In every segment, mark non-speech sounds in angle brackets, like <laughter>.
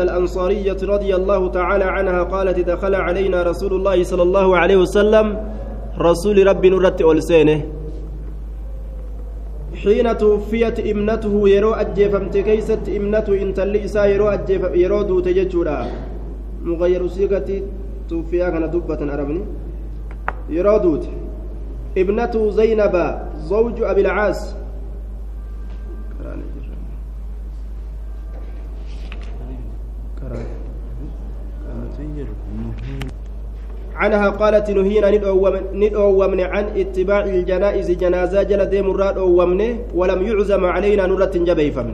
الأنصارية رضي الله تعالى عنها قالت دخل علينا رسول الله صلى الله عليه وسلم رسول رب نرت ألسينه حين توفيت ابنته يرو أجيفمت كيست ابنته إن تلئسا يرو أجيف يرو دوت جتشورا مغير سيقتي توفيا كان دبة أربني يرو دوت. ابنته زينب زوج أبي العاص. عنها قالت نهينا ندعومن عن اتباع الجنائز جنازة جل ديم الراد ولم يعزم علينا نرة جبيفم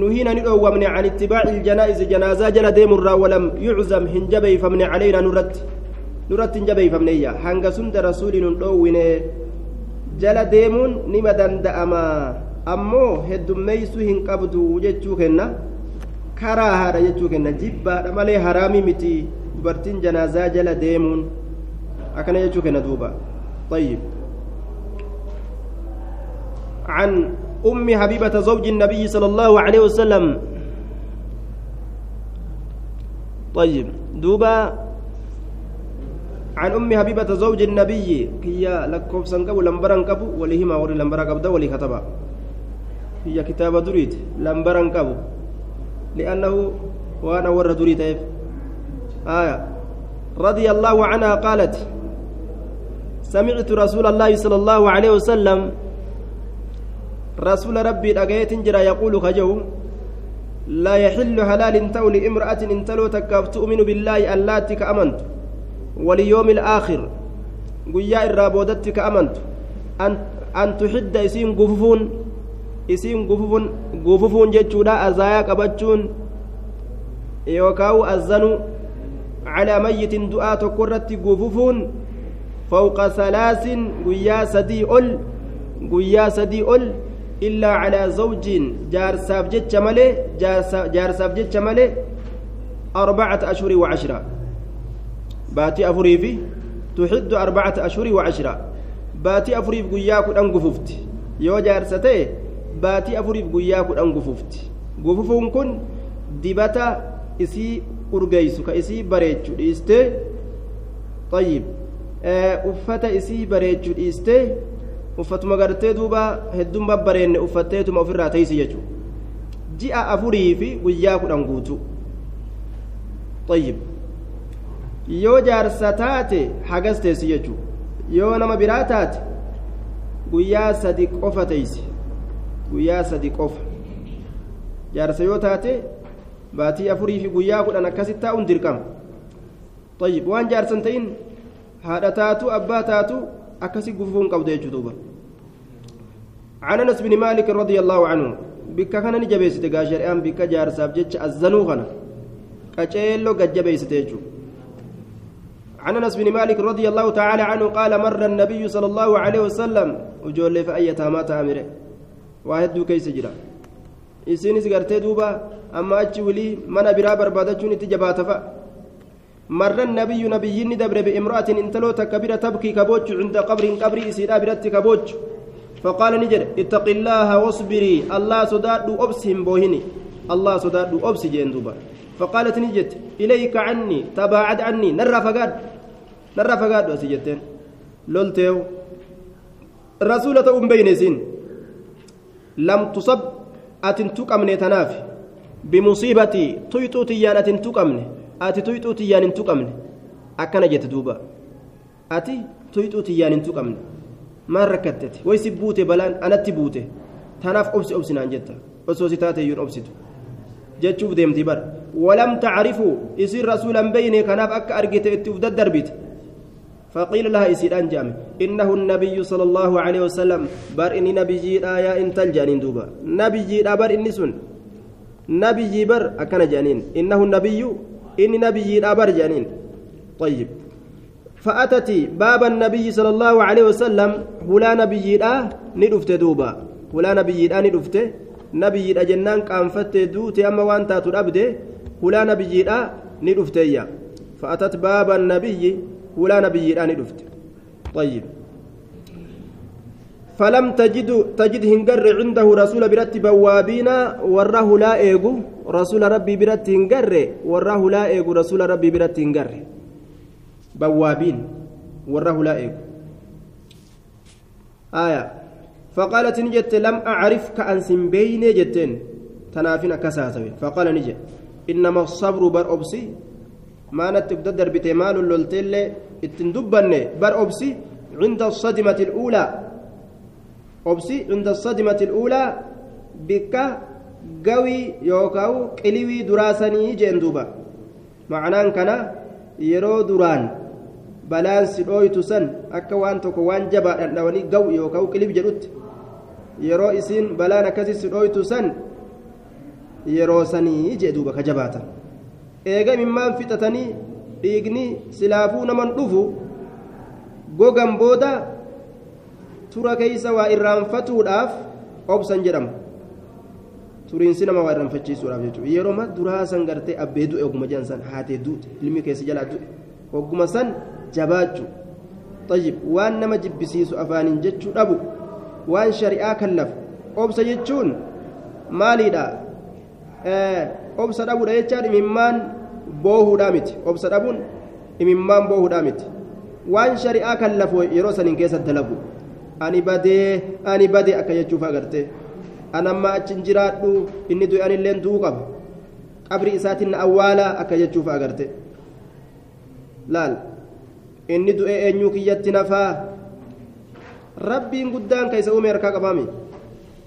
نهينا ندعومن عن اتباع الجنائز جنازة جل ديم الراد ولم يعزم هنجبيفمن علينا نرة نرة جبيفمن إياه. هنگ سند رسول ندعوين جل ديمون نما دندأما ammoo heddummeeysuu hin qabdu jechuu kenna karaa haadha jechuu kenna jibbaadha malee haraamii miti dubartiin janaazaa jala deemuun akkana jechuu kenna duuba. طيب عن أم حبيبة زوج النبي صلى الله عليه وسلم طيب دوبا عن أم حبيبة زوج النبي هي لكوف سنقبو لمبران كبو ولهما وري لمبرا قبدا ولي كتبا هي كتابة دريد لمبران كبو لأنه وأنا ور دريد آية. رضي الله عنها قالت سمعت رسول الله صلى الله عليه وسلم رسول ربي أجيت جرى يقول خجو لا يحل حلال تول امرأة إن تلو تكاف تؤمن بالله اللاتك أمنت واليوم الآخر قيا الرابودتك أمنت. أن أن تحد اسم قففون اسم قففون قففون جتشودا أزايا قبتشون يوكاو أزنو على ميت دعاء تكرت قفوفون فوق ثلاث قيا سدي أل قيا سدي أل إلا على زوج جار سابجت ملي جار سابجت ملي أربعة أشهر وعشرة. باتي أفري في تحد أربعة أشهر وعشرة. باتي أفري قيا كن أنقففت يو جار ستي باتي أفري قيا كن أنقففت قفوفون كن دبتا isii urgeysu ka isii bareechu dhiiste? Ayyib uffata isii bareechu dhiiste? Uffatuma gartee duuba hedduun babbareenne uffatteetuma ofirraa teeysi jechuu ji'a afurii fi guyyaa kudhan guutu. Ayyib yoo jaarsa taate hagas teessi jechuu yoo nama biraa taate guyyaa sadi qofa teeysi guyyaa sadi qofa jaarsa yoo taate baatii afurii fi guyyaa kudhan akkasitti taa'uun dirqama. طيب waan jaarsan ta'in haadha taatu abbaa taatu akkasi gufuun qabdu jechuu duuba. عن انس بن مالك رضي الله عنه بك كان نجبيست غاشريان بك جارساف جچ ازنو خنا قچيلو گجبيست جچو عن انس بن مالك رضي الله تعالى عنه قال مر النبي صلى الله عليه وسلم وجول فايتها ما تامره واحد كيس جرا isinis gartee duuba amma achi wilii mana biraa barbaadachuun itti jabaata fa'a marra nabiyyu nabiyyinni dabre bi'imra'atin intaloo takka bira tabkii kaboochu cinda qabrin qabrii isiidhaa biratti kaboochu فقال نجد اتق الله واصبري الله صداد أبس بوهني الله صداد أبس جندوبا فقالت نجد إليك عني تباعد عني نرى فقاد نرى فقاد وسجدتين لولتيو رسولة أم بين سين لم تصب atin tuqamne tanaaf bimusiibatii tuyxuu tiyyaan atin tuqamne ati tuyxuu tiyyaan hin tuqamne akkana jette duuba ati tuyxuu tiyyaan hin tuqamne maan rakkattete way si buute balaan anatti buute tanaaf obsi obsinaan jetta osoo si taate iyyuun obsitu jechuuf deemti bar walam tacrifuu isin rasuulan beyne kanaaf akka argite itti uf daddarbite فقيل لها إسيران جام إنه النبي صلى الله عليه وسلم بر إني نبي جيدا يا إن تلجانين دوبا. نبي جيدا بر إني سن. نبي جيبر أكن جانين. إنه النبي إني نبي جيدا بر جانين. طيب. فأتت باب النبي صلى الله عليه وسلم. هلا نبي جيدا ندفت دوبا. هلا نبي جيدا ندفت. نبي جيدا جنان كان فت دوتي أما وانتا ترابده هلا نبي جيدا ندفت فأتت باب النبي ولا نبي الآن دفت طيب فلم تجد تجد هنجر عنده رسول برت بوابين وره لا إيجو rasuula rabbii biratti hin garre warra hulaa eegu rasuula rabbii biratti hin garre bawwaabiin warra hulaa eegu آية فقالت نجت لم أعرفك أن سنبين جتين تنافين كساسوي فقال نجت إنما الصبر بر أبسي ما نتبدأ دربت مال لولتل اتندبن بر أبسي عند الصدمة الأولى أبسي عند الصدمة الأولى بك قوي يوكاو قليوي دراسني جندوبا معناه كان يرو دران balaan si dhooytu san akka waan tokko waan jabaadhaan dhawanii gaw yookaan qilib jedhutti yeroo isiin balaan akkasii si dhooytu san yeroo sanii jee duuba ka jabaatan eega imimmaan fixatanii dhiigni silaafuu naman dhufu gogan booda tura keeysa waa irraanfatuudhaaf obsan jedhama turiinsi nama waa irraanfachiisuudhaaf jechuudha yeroo ma duraa san gartee abbee du'e oguma jedhan san haatee duute ilmi keessa jalaa du'e ogguma san jabaachu طيب waan nama jibbisiisu afaaniin jechuu dhabu waan shari'aa kallafu obsa jechuun maaliidha obsa dhabuudha jechaan imimmaan boohuudhaa miti. Obsa dhabuun imimmaan boohuudhaa miti. Waan shari'aa kallafu yeroo saniin keessa dalagu. Ani badee ani badee akka jechuuf agartee. Anamma achin jiraadhu inni du'e anilleen du'uu qaba. Qabri isaatiin awwaalaa akka jechuuf agarte laal? Inni du'e eenyuu kiyyatti nafaa? Rabbiin guddaan ka isa uume harkaa qabaami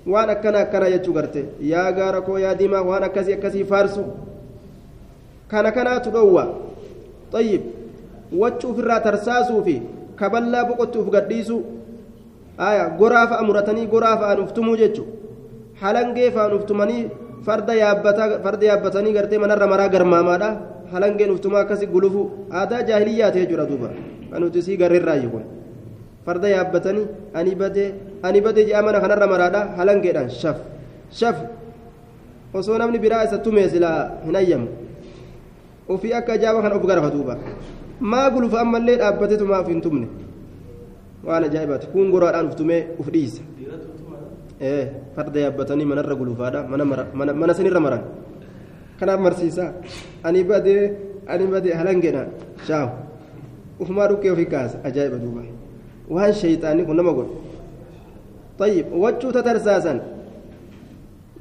waan akkana akkana jechuu garte. Yaa gaara koo yaa diimaa waan akkasii akkasii faarsu. Kana kanaatu dhowwa. Ayyib wacu ufirraa tarsaasuu fi kaballaa boqotti uf gadhiisu. Aya goraa fa'a muratanii goraa fa'an uftumuu jechu halangee fa'an uftumanii farda yaabbatanii gartee manarra maraa garmaamaadha. Halangeen uftumaa akkasi gulufu. Aadaa jaahiliyyaate jechuudha duuba. Kan nuti sii garreerraayi kun. Farda yaabbatanii ani badee ani badee ji'a mana kanarra maraadha halangeedhaan shaf shaf osoo namni biraa isa tumee silaa hin ayyamu ofii akka ajaa'ibaa kan of garafa duuba maa gulufa ammallee dhaabbatee tumaa of hin tumne waan ajaa'ibaati kun goraadhaan uf tumee uf dhiisa farda yaabbatanii manarra gulufaadha mana sanirra maran kanaaf marsiisaa ani badee ani badee halangeedhaan shaaw ufumaa dhukkee ofii kaasa ajaa'iba duuba waan shayxaanni kun nama godhu طيب wachuu tatarsaasan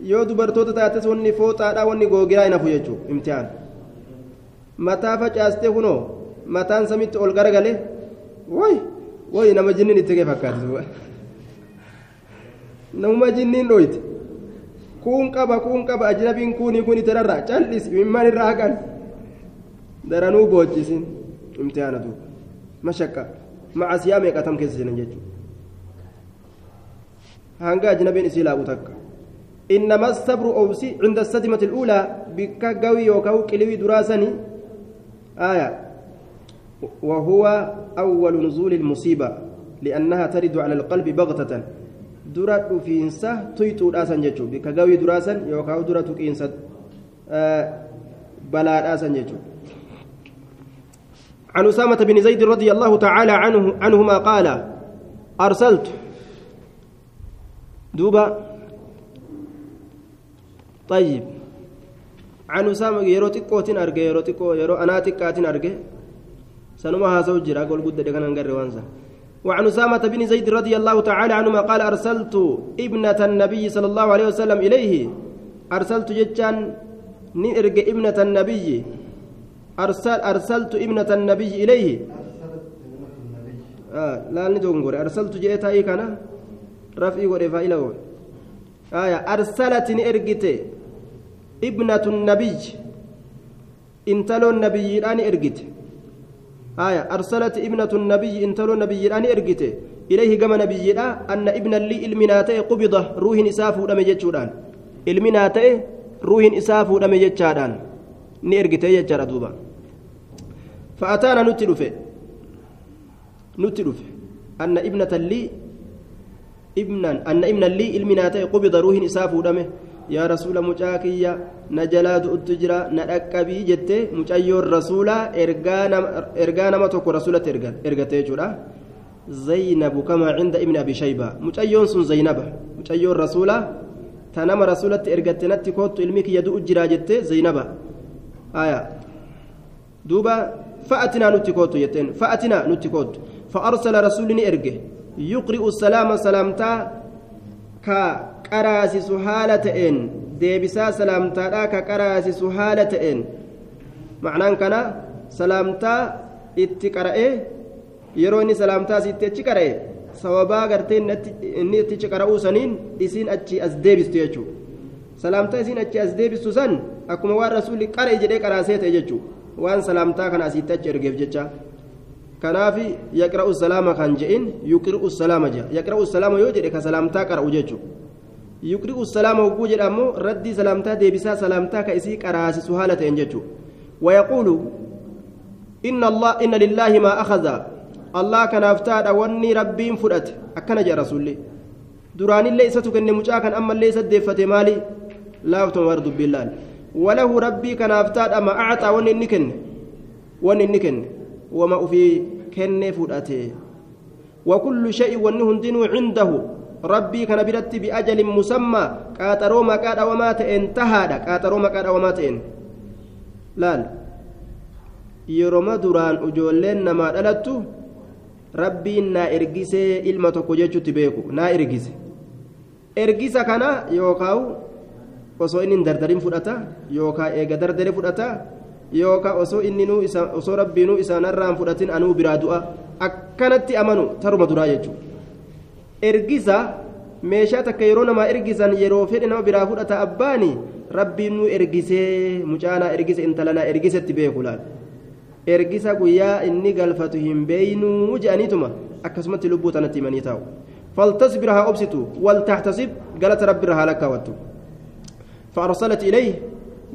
yoo dubartoota taates wanni fooxaadha wanni googiraa hin hafu jechuu imtihaan mataa facaastee kunoo mataan samitti ol garagale way way nama jinniin itti gee fakkaate namuma jinniin dhoyte kuun qaba kuun qaba ajnabiin kuunii kun itirarra cal'is imimmaan irraa haqan daranuu boochisin imtihaana duuba mashakka macasiyaa meeqatam keessa jiran jechuudha hanga ajnabiin isii laabu takka إنما الصبر أوسي عند الصدمة الأولى بك قوي وكو قلوي دراسني. آية. وهو أول نزول المصيبة لأنها ترد على القلب بغتة. درات في إنسا تيتو راسا جيتشو. بك قوي دراسا يوكاو دراتك إنسا آه بلا راسا جيتشو. عن أسامة بن زيد رضي الله تعالى عنه عنهما قال أرسلت دوبا. طيب. عن أسامة يرو تكوتين أرجع يرو تكو يرو أنا تكاتين أرجع سنما هذا وجرا قول قد دكان أنقر وانسا. وعن أسامة بن زيد رضي الله تعالى عنهما قال أرسلت ابنة النبي صلى الله عليه وسلم إليه. أرسلت جتان نرجع ابنة النبي. أرسل أرسلت ابنة النبي إليه. آه لا ندونغور أرسلت جئت أي كان؟ رفعي ورفائله آية أرسلت نرجته ابنة النبي. انتلو النبي الآن إرجته آية أرسلت ابنة النبي انتلو النبي الآن إرجته إليه كما نبي أن ابن لي المناتي قبضة روح إساف ودم جتشودان المناتي روح إساف ودم جتشادان نيرجته جتشارا دوبا. فأتانا نتلفه نتلفه أن ابنة لي ابنا أن ابن لي المناتي قبض روح إساف ودم يا رسول مجاكية نجلاد التجرى ندقبي جت مجايو الرسول إرجانا ما تكو رسولة إرجتي جرا زينب كما عند ابن أبي شيبة مجايون سن زينب مجايو الرسول tanama rasuulatti ergatte natti koottu ilmi kiyya du'u jiraa jette zaynaba. Aya. Duuba fa'atinaa nutti koottu jetteen. Fa'atinaa nutti salaamtaadhaa ka qaraasisu haala ta'een macnaan kana salaamtaa itti qara'ee yeroo inni salaamtaa asitti achi qara'e sababaa gartee inni itti qara'uu saniin isiin achi as deebistu jechuudha salaamtaa isiin achi as deebistu san akkuma waan rasuulli qara'e jedhee qaraasee ta'e jechuudha waan salaamtaa kana asitti achi ergeef jecha kanaaf yaqra'u salaama kan je'in yuqri'u salaama jedha yaqra'u salaama yoo jedhe ka salaamtaa qara'u jechuudha yuqri'u salaama hogguu jedha ammoo raddii salaamtaa deebisaa salaamtaa ka isii qaraasisu haala ta'een jechuudha wayaquulu inna allah inna lillaahi maa akhadha allah kanaaf taadha wanni rabbiin fudhate akkana jedha rasuulli duraanillee isatu kenne mucaa kan ammallee isa deeffate maali laaftuma war dubbiillaan walahu rabbii kanaaf taadha ma acxaa wanni inni kenne wanni inni kenne wama ufii kennee fudhate wakullu sha'i wanni hundinuu cindahu rabbii kana biratti biajalin musammaa qaaxaroo maqaa dhawamaa ta'een tahaadha qaaxaroo maqaa dhawamaa ta'een laal yeroma duraan ijoolleen namaa dhalattu rabbiin naa ergisee ilma tokko jechuutti beeku naa ergise ergisa kana yookaawu osoo inni hin dardarin fudhata yookaa eega dardare fudhata yookaan osoo inni osoo rabbiinuu isaanarraan fudhatin anuu biraa du'a akkanatti amanu taruma duraa jechuudha ergisa meeshaa takka yeroo namaa ergisan yeroo fedhe nama biraa fudhata abbaani rabbiin nu ergisee mucaanaa ergise intalanaa ergisetti beeku laal. ergisa guyyaa inni galfatu hin beeynuu je'aniituma akkasumatti lubbuu tanatti himanii taa'u faltasbir haa obsitu waltaxtasib galata rabbirra haa lakkaawattu فأرسلت إليه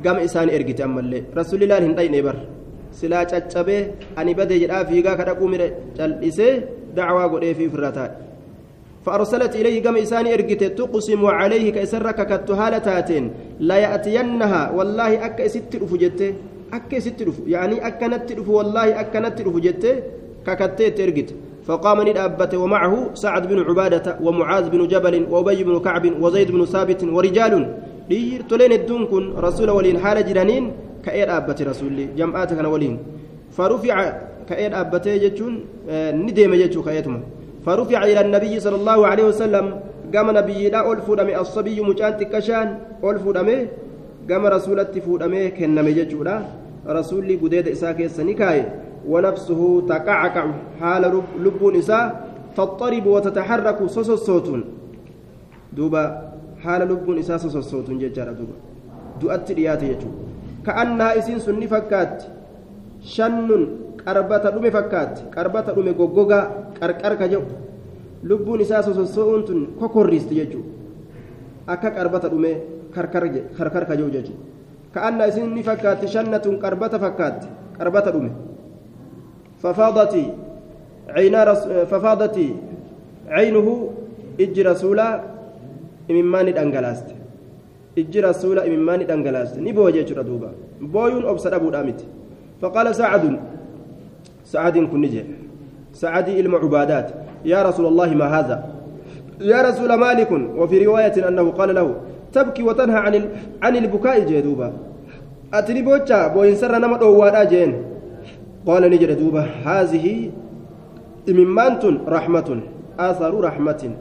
قام إسان إرقت أما اللي رسول الله هندين إبر سلا تشابه أني بدي جدا فيغا كذا قومي جلسه دعوة قد في فراتات فأرسلت إليه قام إسان إرقت تقسم عليه كإسرك كالتهالتاتين لا يأتينها والله أك ست رفجته akka isitti dhufu yaanii akkanatti dhufu wallaahi akkanatti dhufu jettee kakatteetti ergite. فقام ندابت ومعه سعد بن عبادة ومعاذ بن جبل وأبي بن كعب وزيد بن ثابت ورجال تلين الدون كن رسول ولين حال جرانين كأير أبت رسول جمعات كان ولين فرفع كأير أبت يجون ندم يجو كأيتم فرفع إلى النبي صلى الله عليه وسلم قام نبي لا ألف دمي الصبي مجان تكشان ألف دمي gama rasuulatti fuudhamee kenname jechuudha rasuulli gudeeda isaa keessa ni kaaye wanafsuhu taqacaqacu haala lubbuun isaa taxaribu watataxarraku sosossootuun duuba haala lubbuun isaa sosossootuun jechaadha duuba du'atti dhiyaate jechuudha ka'annaa isiin sun fakkaatti shannun qarbata dhume fakkaatti qarbata dhume goggogaa qarqarka jedhu lubbuun isaa sosossoo'uun tun kokorriisti jechuudha akka qarbata dhume karkar ka jiru jechuudha ka'anna isin ni fakkaatti shannatun qarbata fakkaatti qarbata dhume fafaadati fafaadati caynuhu ijji rasuulaa imimmaani dhangalaaste ijji rasuula imimmaani dhangalaaste ni booye jechuudha duuba booyuun obsa dhabuudha miti faqaala sacadun sacadiin kun ni jedhe sacadii ilma cubaadaat yaa rasuula allahi maa haadha يا رسول مالك وفي رواية أنه قال له تبكي وتنهى عن عن البكاء جدوبا أتني بوجا بوين سر نما دووادا جين قال نجد دوبا هذه إممانت رحمة آثار رحمة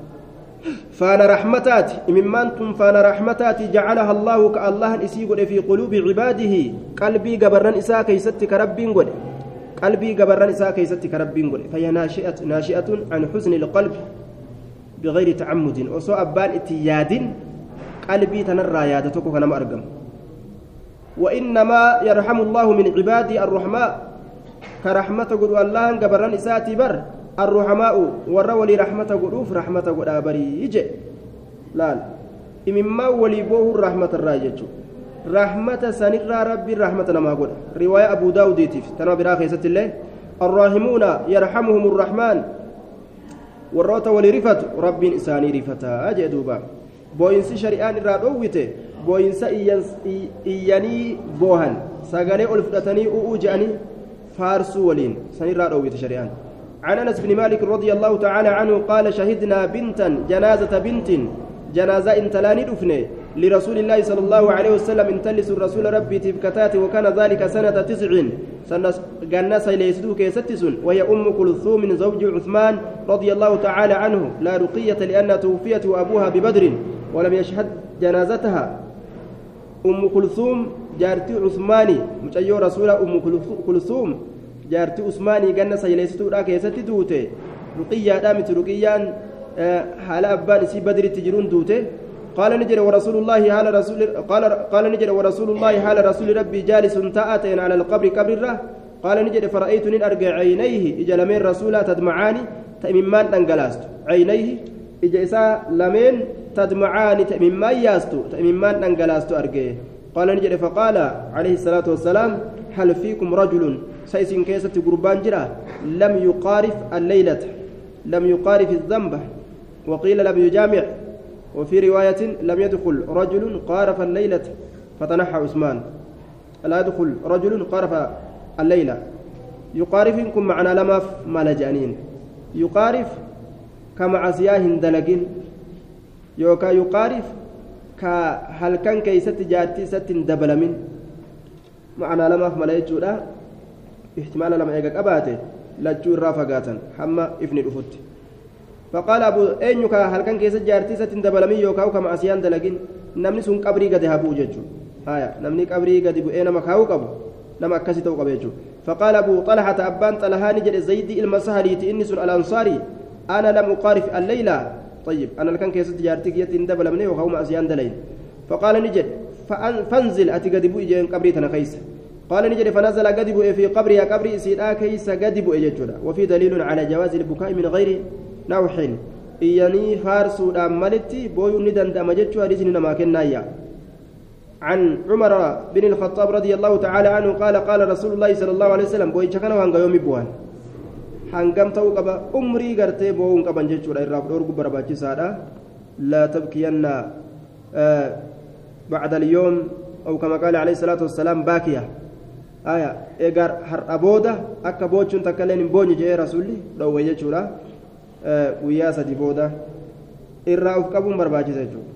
فانا رحمتات إممانت فانا رحمتات جعلها الله كالله إسيقود في قلوب عباده قلبي قبرن إساء كيستك ربي قد. قلبي قبرن إساء كيستك ربي قد. فهي ناشئة, ناشئة عن حزن القلب بغير تعمد. وسو أبان اتياد قلبي تنرى يادتك كنما أرقم. وإنما يرحم الله من عبادي الرحماء كرحمة قل الله قبران إساتي بر الرحماء والرولي رحمة قلوف رحمة قل آبري يجي لا إمما ولي بوه الرحمة الراجج رحمة سنرى ربي رحمة نما قل رواية أبو داود تنبي راخي الله الراحمون يرحمهم الرحمن warroota walii rifatu rabbiin isaanii rifataa jee duuba booyinsi shari'aan irraa dhoowwite booyinsa iyyanii boohan sagalee ol fudhatanii u'uu je'anii faarsuu waliin sanirraa dhoowwite shari'aan عن أنس بن مالك رضي الله تعالى عنه قال شهدنا بنتا جنازة بنت جنازة انتلاني دفنه لرسول الله صلى الله عليه وسلم انتلس الرسول ربي تفكتات وكان ذلك سنة تسع سنة جنة سيليسدو كيستسن وهي أم كلثوم زوج عثمان رضي الله تعالى عنه لا رقية لأنها توفيت وأبوها ببدر ولم يشهد جنازتها. أم كلثوم جارتي عثماني مشيو رسول أم كلثوم جارتي عثماني جنة سيليسدو كيستي دوتي رقية دامت رقيان حال أبان سي بدر تجرون دوتي قال نجر ورسول الله حال رسول قال قال نجر ورسول الله حال رسول ربي جالس تأتين على القبر قبر قال نجر فرأيت نين أرجع عينيه إجا لمن رسولا تدمعاني تأممان تنقلاست عينيه إجا إسا لمن تدمعاني تأممان ياستو تأممان تنقلاست أرجع قال نجر فقال عليه الصلاة والسلام هل فيكم رجل سيسن كيسة قربان جرا لم يقارف الليلة لم يقارف الذنب وقيل لم يجامع. وفي رواية لم يدخل رجل قارف الليلة فتنحى عثمان. لا يدخل رجل قارف الليلة. يقارفكم معنا لما مالجانين يقارف كمع سياه دلقين. يوكا يقارف كهل كان كيست جاتي ست دبلمين. معنا لما مالجو احتمال لما يقك أباته لجو الرافقاتا حما إفني الأفت فقال أبو أين هل كان كيس جارتي ستين دبلمي يوكاو كما أسيان دلقين. نمني سن قبري قد هبو ججو. آية. نمني قبري قد بو أين مكاو قبو؟ نما أكسي تو قبيجو فقال أبو طلحة أبان طلحاني جل زيد المسهري تإني سن الأنصاري. أنا لم أقارف الليلة. طيب. أنا كان كيس جارتي يتين دبلمني يوكاو ما أسيان دلين فقال نجد فانزل. أتي قد بو إجين قبري تنخيس. قال نجد فنزل قد بو في قبري قبري سيدا كيس قد بو وفي دليل على جواز البكاء من غير nawxin iyyanii faarsuudhaan malitti booyuun ni danda'ama jechuu hadiisni namaa kennaayya عن عمر بن الخطاب رضي الله تعالى عنه قال قال رسول الله صلى الله عليه وسلم بويتش كان وهنغا يومي بوان hangam ta'uu qaba umrii gartee boo'uun qaban jechuudha irraa dhorgu barbaachisaadha laa tabkiyanna bacda alyoom aw kama qaala alayhi salaatu wassalaam baakiya aya egaa har'a booda akka boochuun takka illeen hin boonye jedhee rasuulli dhoowwe jechuudha guyyaa sadi booda irraa uf qabuun barbaachisa jechuudha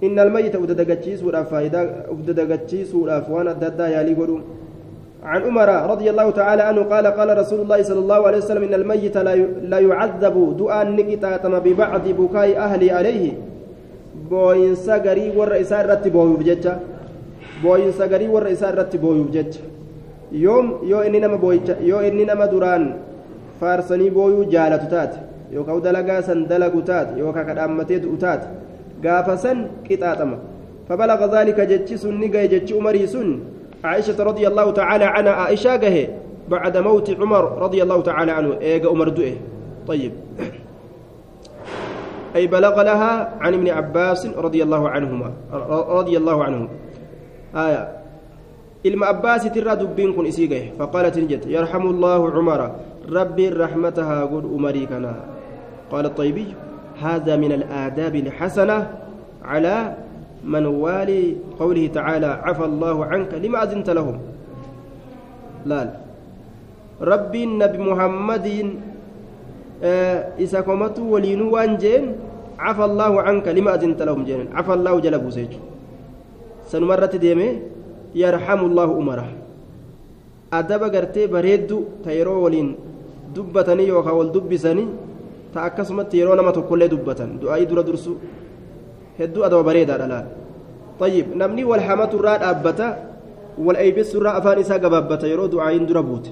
inni almayyita uf dadagachiisuudhaaf faayidaa uf dadagachiisuudhaaf waan adda addaa yaalii godhu عن عمر رضي الله تعالى عنه قال قال رسول الله صلى الله عليه وسلم إن الميت لا يعذب دعاء نكتاتم ببعض بكاء أهلي عليه بوين إسار رتي بويوف جتة بوين سغري ور إسار رتي يوم يو نما بويتش يو إني نما دران فارسني بويو جالة تات yookaan dalagaa san dalagu taate yookaan kadhaammatee du'u taate gaafa san qixaaxama. فبلغ ذلك جتش نجا جتش عمري سن عائشة رضي الله تعالى عنها عائشة جه بعد موت عمر رضي الله تعالى عنه إيجا عمر دؤه طيب أي بلغ لها عن ابن عباس رضي الله عنهما رضي الله عنهم آية kun isii gahe faqaalat ni jette yarhamu allaahu cumara rabbiin rahmata haa godhu umarii kanaa قال الطيبي هذا من الآداب الحسنة على من والي قوله تعالى عفى الله عنك لما أذنت لهم. لا ربي النبي محمد إذا كمت ولينو وانجين عفى الله عنك لما أذنت لهم جين. عفى الله جل بوسيج. سنمرت ديمه يرحم الله أمره أدب قرتي بريدو تيرو ولين دبتني يوكا والدبسني ta akkasumatti yeroo nama tokkollee dubbatan. Du'aa'ii dura dursu hedduu adaba bareedaadha laal طيب نمني والحمة الراد أبتا والأيبس الراد أفان إسا قبابتا يرو دعاين درا بوت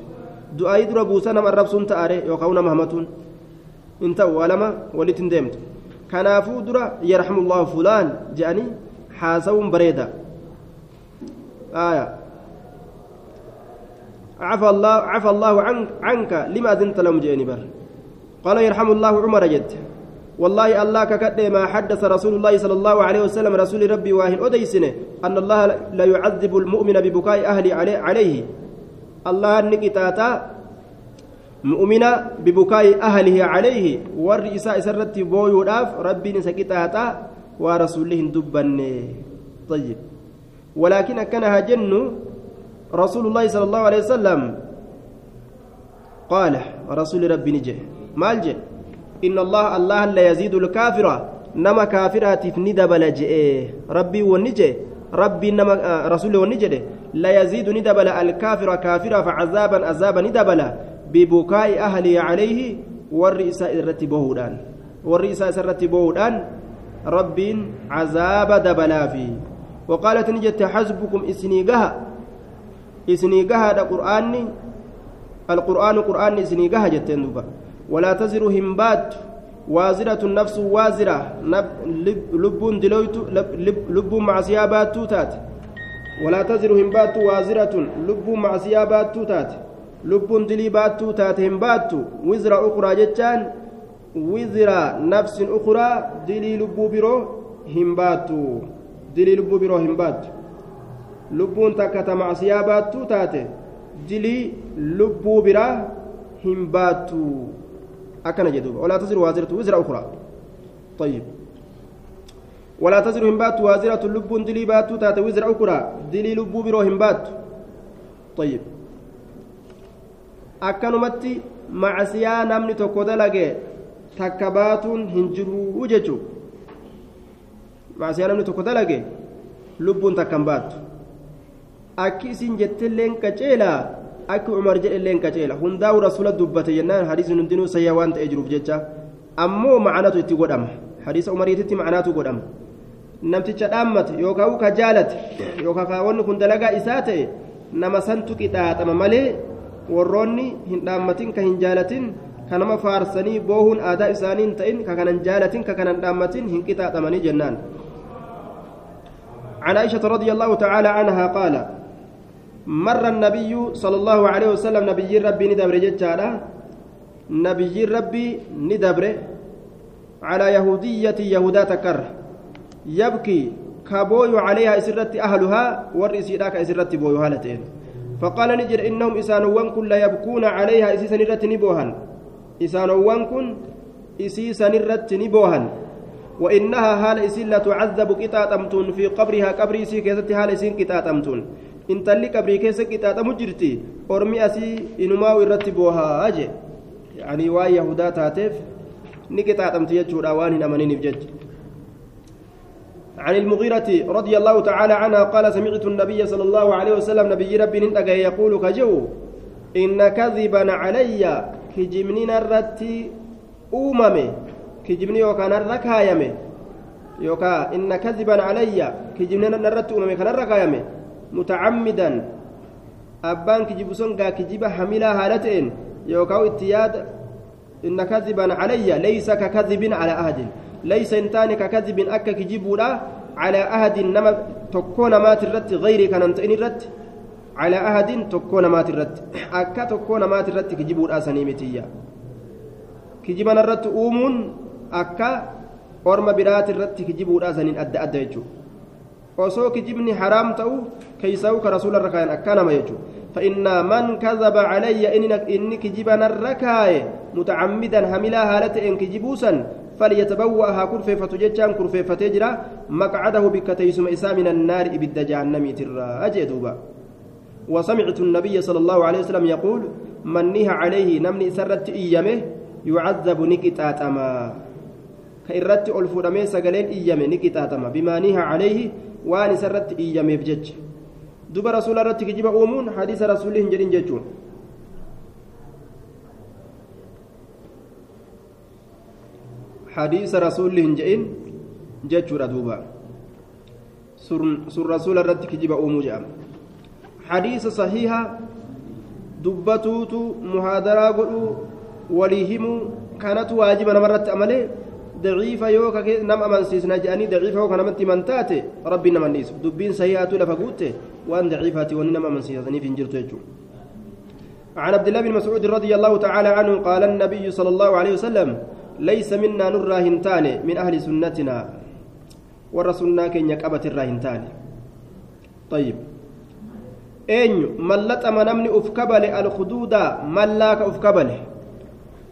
دعاي درا بوسا نم الرب سنت أري يوكاونا مهمتون انت ولما ولت ديمت كنافو درا يرحم الله فلان جاني حاسون بريدا آية. عفى الله عفى الله عنك عنك لما أذنت لهم جاني بر. قال يرحم الله عمر جد. والله الله ككد ما حدث رسول الله صلى الله عليه وسلم رسول ربي واهن أديسنه أن الله لا يعذب المؤمن ببكاء أهلي عليه. الله نكتاتا مؤمنا ببكاء أهله عليه. والرئيساء سرت بويو ربي نسكتاتا ورسوله دبن طيب. ولكن كانها جن رسول الله صلى الله عليه وسلم قال رسول ربي نجي maal je inna allaha allah la yaziidu lkaafira nama kaafiraatiif ni dabala je'e rabbii wanni jee rabbiin nama rasuulli wanni jedhe layaziidu ni dabala alkaafira kaafiraaf cazaaban azaaba ni dabala bibukaa'i ahlii calayhi warri isaa irratti وقالت نجت حسبكم إسنيقها. إسنيقها دا قرآني. القرآن قرآن إسنيقها جتين دوبا. ولا تزر همبات. وازرة النفس وازرة. لب دلويت لب مع سيابات توتات ولا تزر همبات وازرة. لب مع سيابات توتات لب دلي بات توتات همبات وزر أخرى جتان وزر نفس أخرى. دلي لب برو. همبات دلي لب برو همبات لبون تكت مع سيابات توتات دلي لب برا همبات أكن جدوب ولا تزر وازرة وزر أخرى طيب ولا تزر همبات وازرة لب دلي بات تات وزر أخرى دلي لب برو همبات طيب akkanumatti macasiyaa namni tokko dalage takka baatuun hin jiruu jechu macasiyaa namni tokko dalage? Lubbuun takkan baattu. Akki isin jettilleen qaceelaa akki umar jedhelleen qaceela? Hundaa'u rasuula dubbate jennaan hadiisni hundinuu sayyaa waan ta'ee jiruuf jecha. Ammoo macanatu itti godhama. Hadiisa umariititti macanaatu godhama. Namticha dhaammate yookaan ka jaalate yookaan ka wanni kun dalagaa isaa ta'e nama santu qixaaxama malee warroonni hin dhaammatin ka hin jaalatin ka nama faarsanii boohuun aadaa isaanii hin ta'in ka kanan jaalatin ka kanan dhaammatin hin qixaaxamanii jennaan عن عائشة رضي الله تعالى عنها قال مر النبي صلى الله عليه وسلم نبي ربي ندبر جتالا نبي ربي ندبر على يهودية يهودا تكر يبكي كبوي عليها إسرت أهلها والرسيلاك إسرت بوي هالتين فقال نجر إنهم إسانوان كن لا يبكون عليها إسيسا نرت نبوهن إسانوان كن إسيسا نرت نبوهن. وإنها هال إسين لا تعذب كتاتمتون في قبرها قبر إسي كيست هال إسين كتاتمتون keessa qixaaxamu jirti ormi asii inumaa irratti boohaa je yani waan yahudaa taateef ni qixaaxamti jechuudha waan hin amaniniif jecha عن المغيرة رضي الله تعالى عنها قال سمعت النبي صلى الله عليه وسلم نبي ربي ننتقى يقول كجو إن كذبا علي كجمنين الرتي أوممي كجمني وكان الركايمي يوكا إن كذبا علي كجمنين الرتي أوممي كان الركايمي متعمدا أبان كجيب سنغا كجيب حميلا هالتين يوكاو اتياد إن كذبا علي ليس ككذب على أحد ليس إنتان ككذب أكا كجيبولا على أحد نما تكون مات الرت غيري كان أنتين الرت على أحد تكون مات الرت أكا تكون مات الرت كجيبولا سنيمتيا كجيبنا الرت أومون أكا أورما برات الرت كجيبولا سنين أدى أدى يجو osoo kijibni haraam ta'u keeysaa'u ka rasuula irra kaayan akkanama jechu فإن من كذب علي إني كجبا الركاي متعمدا هملا هالة إن كجبوسا فليتبوأها كرفيفة جتان كرفيفة تجرى مقعده بكتيسم إسا من النار إبد جهنم ترى أجدوبا وسمعت النبي صلى الله عليه وسلم يقول من نهى عليه نمني سرت إيامه يعذب نكتاتما كإرت ألفورمي سقلين إيامه نكتاتما بما نهى عليه waan isa irratti iyyameef jecha duba rasuula irratti kijiba uumuun hadiisa rasuulli hin jedhin jechuun hadiisa rasuulli hin jedhin jechuudha duuba sun rasuula irratti kijiba uumuu jedhama hadiisa sahiiha dubbatuutu muhaadaraa godhuu walii himuu kanatu waajiba namarratti ضعيفة يوكا نم أمن سيسنا جاني ضعيفة يوكا نمت من تاتي ربي نم النيس دبين سيئات لفقوته وأن ضعيفة ونم أمن سيسني في انجرت عن عبد الله بن مسعود رضي الله تعالى عنه قال النبي صلى الله عليه وسلم ليس منا نر راهنتان من أهل سنتنا ورسولنا كن يكأبت الراهنتان طيب أين ملت أمنمني أفكبل الخدود ملاك أفكبل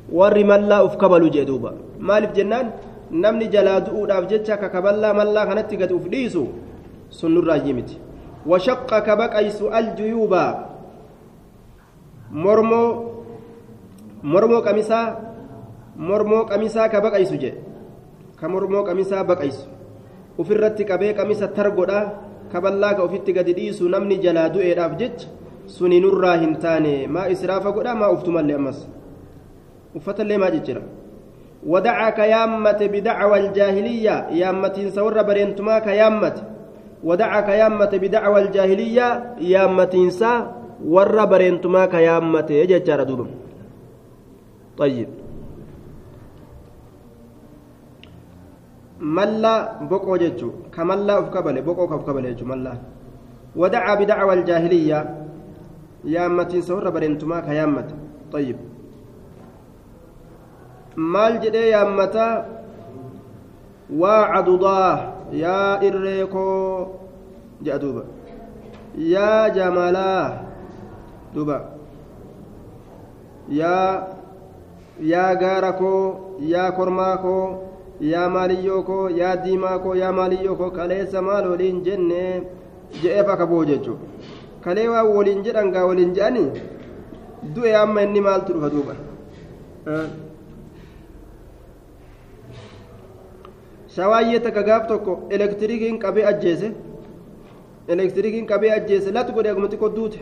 warri mallaa uf kabalu jee duuba. Maaliif jennaan? Namni jalaa du'uudhaaf jecha kakaballaa mallaa kanatti gad uf dhiisu sun nurraayyii miti. Washaqqa ka baqaysu aljuyuuba mormoo mormoo qamisaa mormoo qamisaa ka baqaysu jee. Ka mormoo qamisaa baqaysu. Ufirratti qabee qamisa targodha kaballaa ka ofitti gadi dhiisu namni jalaa du'eedhaaf jecha suni nurraa hin taane. Maa israafa godha maa uftumallee ammas uffatallee maa jechira ودعا كيامة بدعوى الجاهلية. يامة سور برينتما كيامة ودعا كيامة بدعوى الجاهلية. يامة سا ور برينتما كيامة يجتر دوبا طيب. mallaa of kabale boqoo ka of kabale jechuun mallaa ودعا بدعوى الجاهلية. يامتين سور برنتما كيامة طيب. maal jedhee yaammata? Waa cadudaa yaa irreekoo jedha duuba. Yaa jamalaa duuba. Yaa yaa gaara koo? Yaa kormaa koo? Yaa maaliyyoo koo? Yaa diimaa koo? Yaa maaliyyoo koo? Kaleessa maal waliin jenne? Je'ee akka boo jechuudha kalee waa waliin jedhan gaa waliin je'anii? Du'e amma inni maaltu dhufa duuba. Shawaayyee takka gaaf tokko elektirikiin qabee ajjeese elektirikiin qabee ajjeese latu godhe aguma xiqqoo duute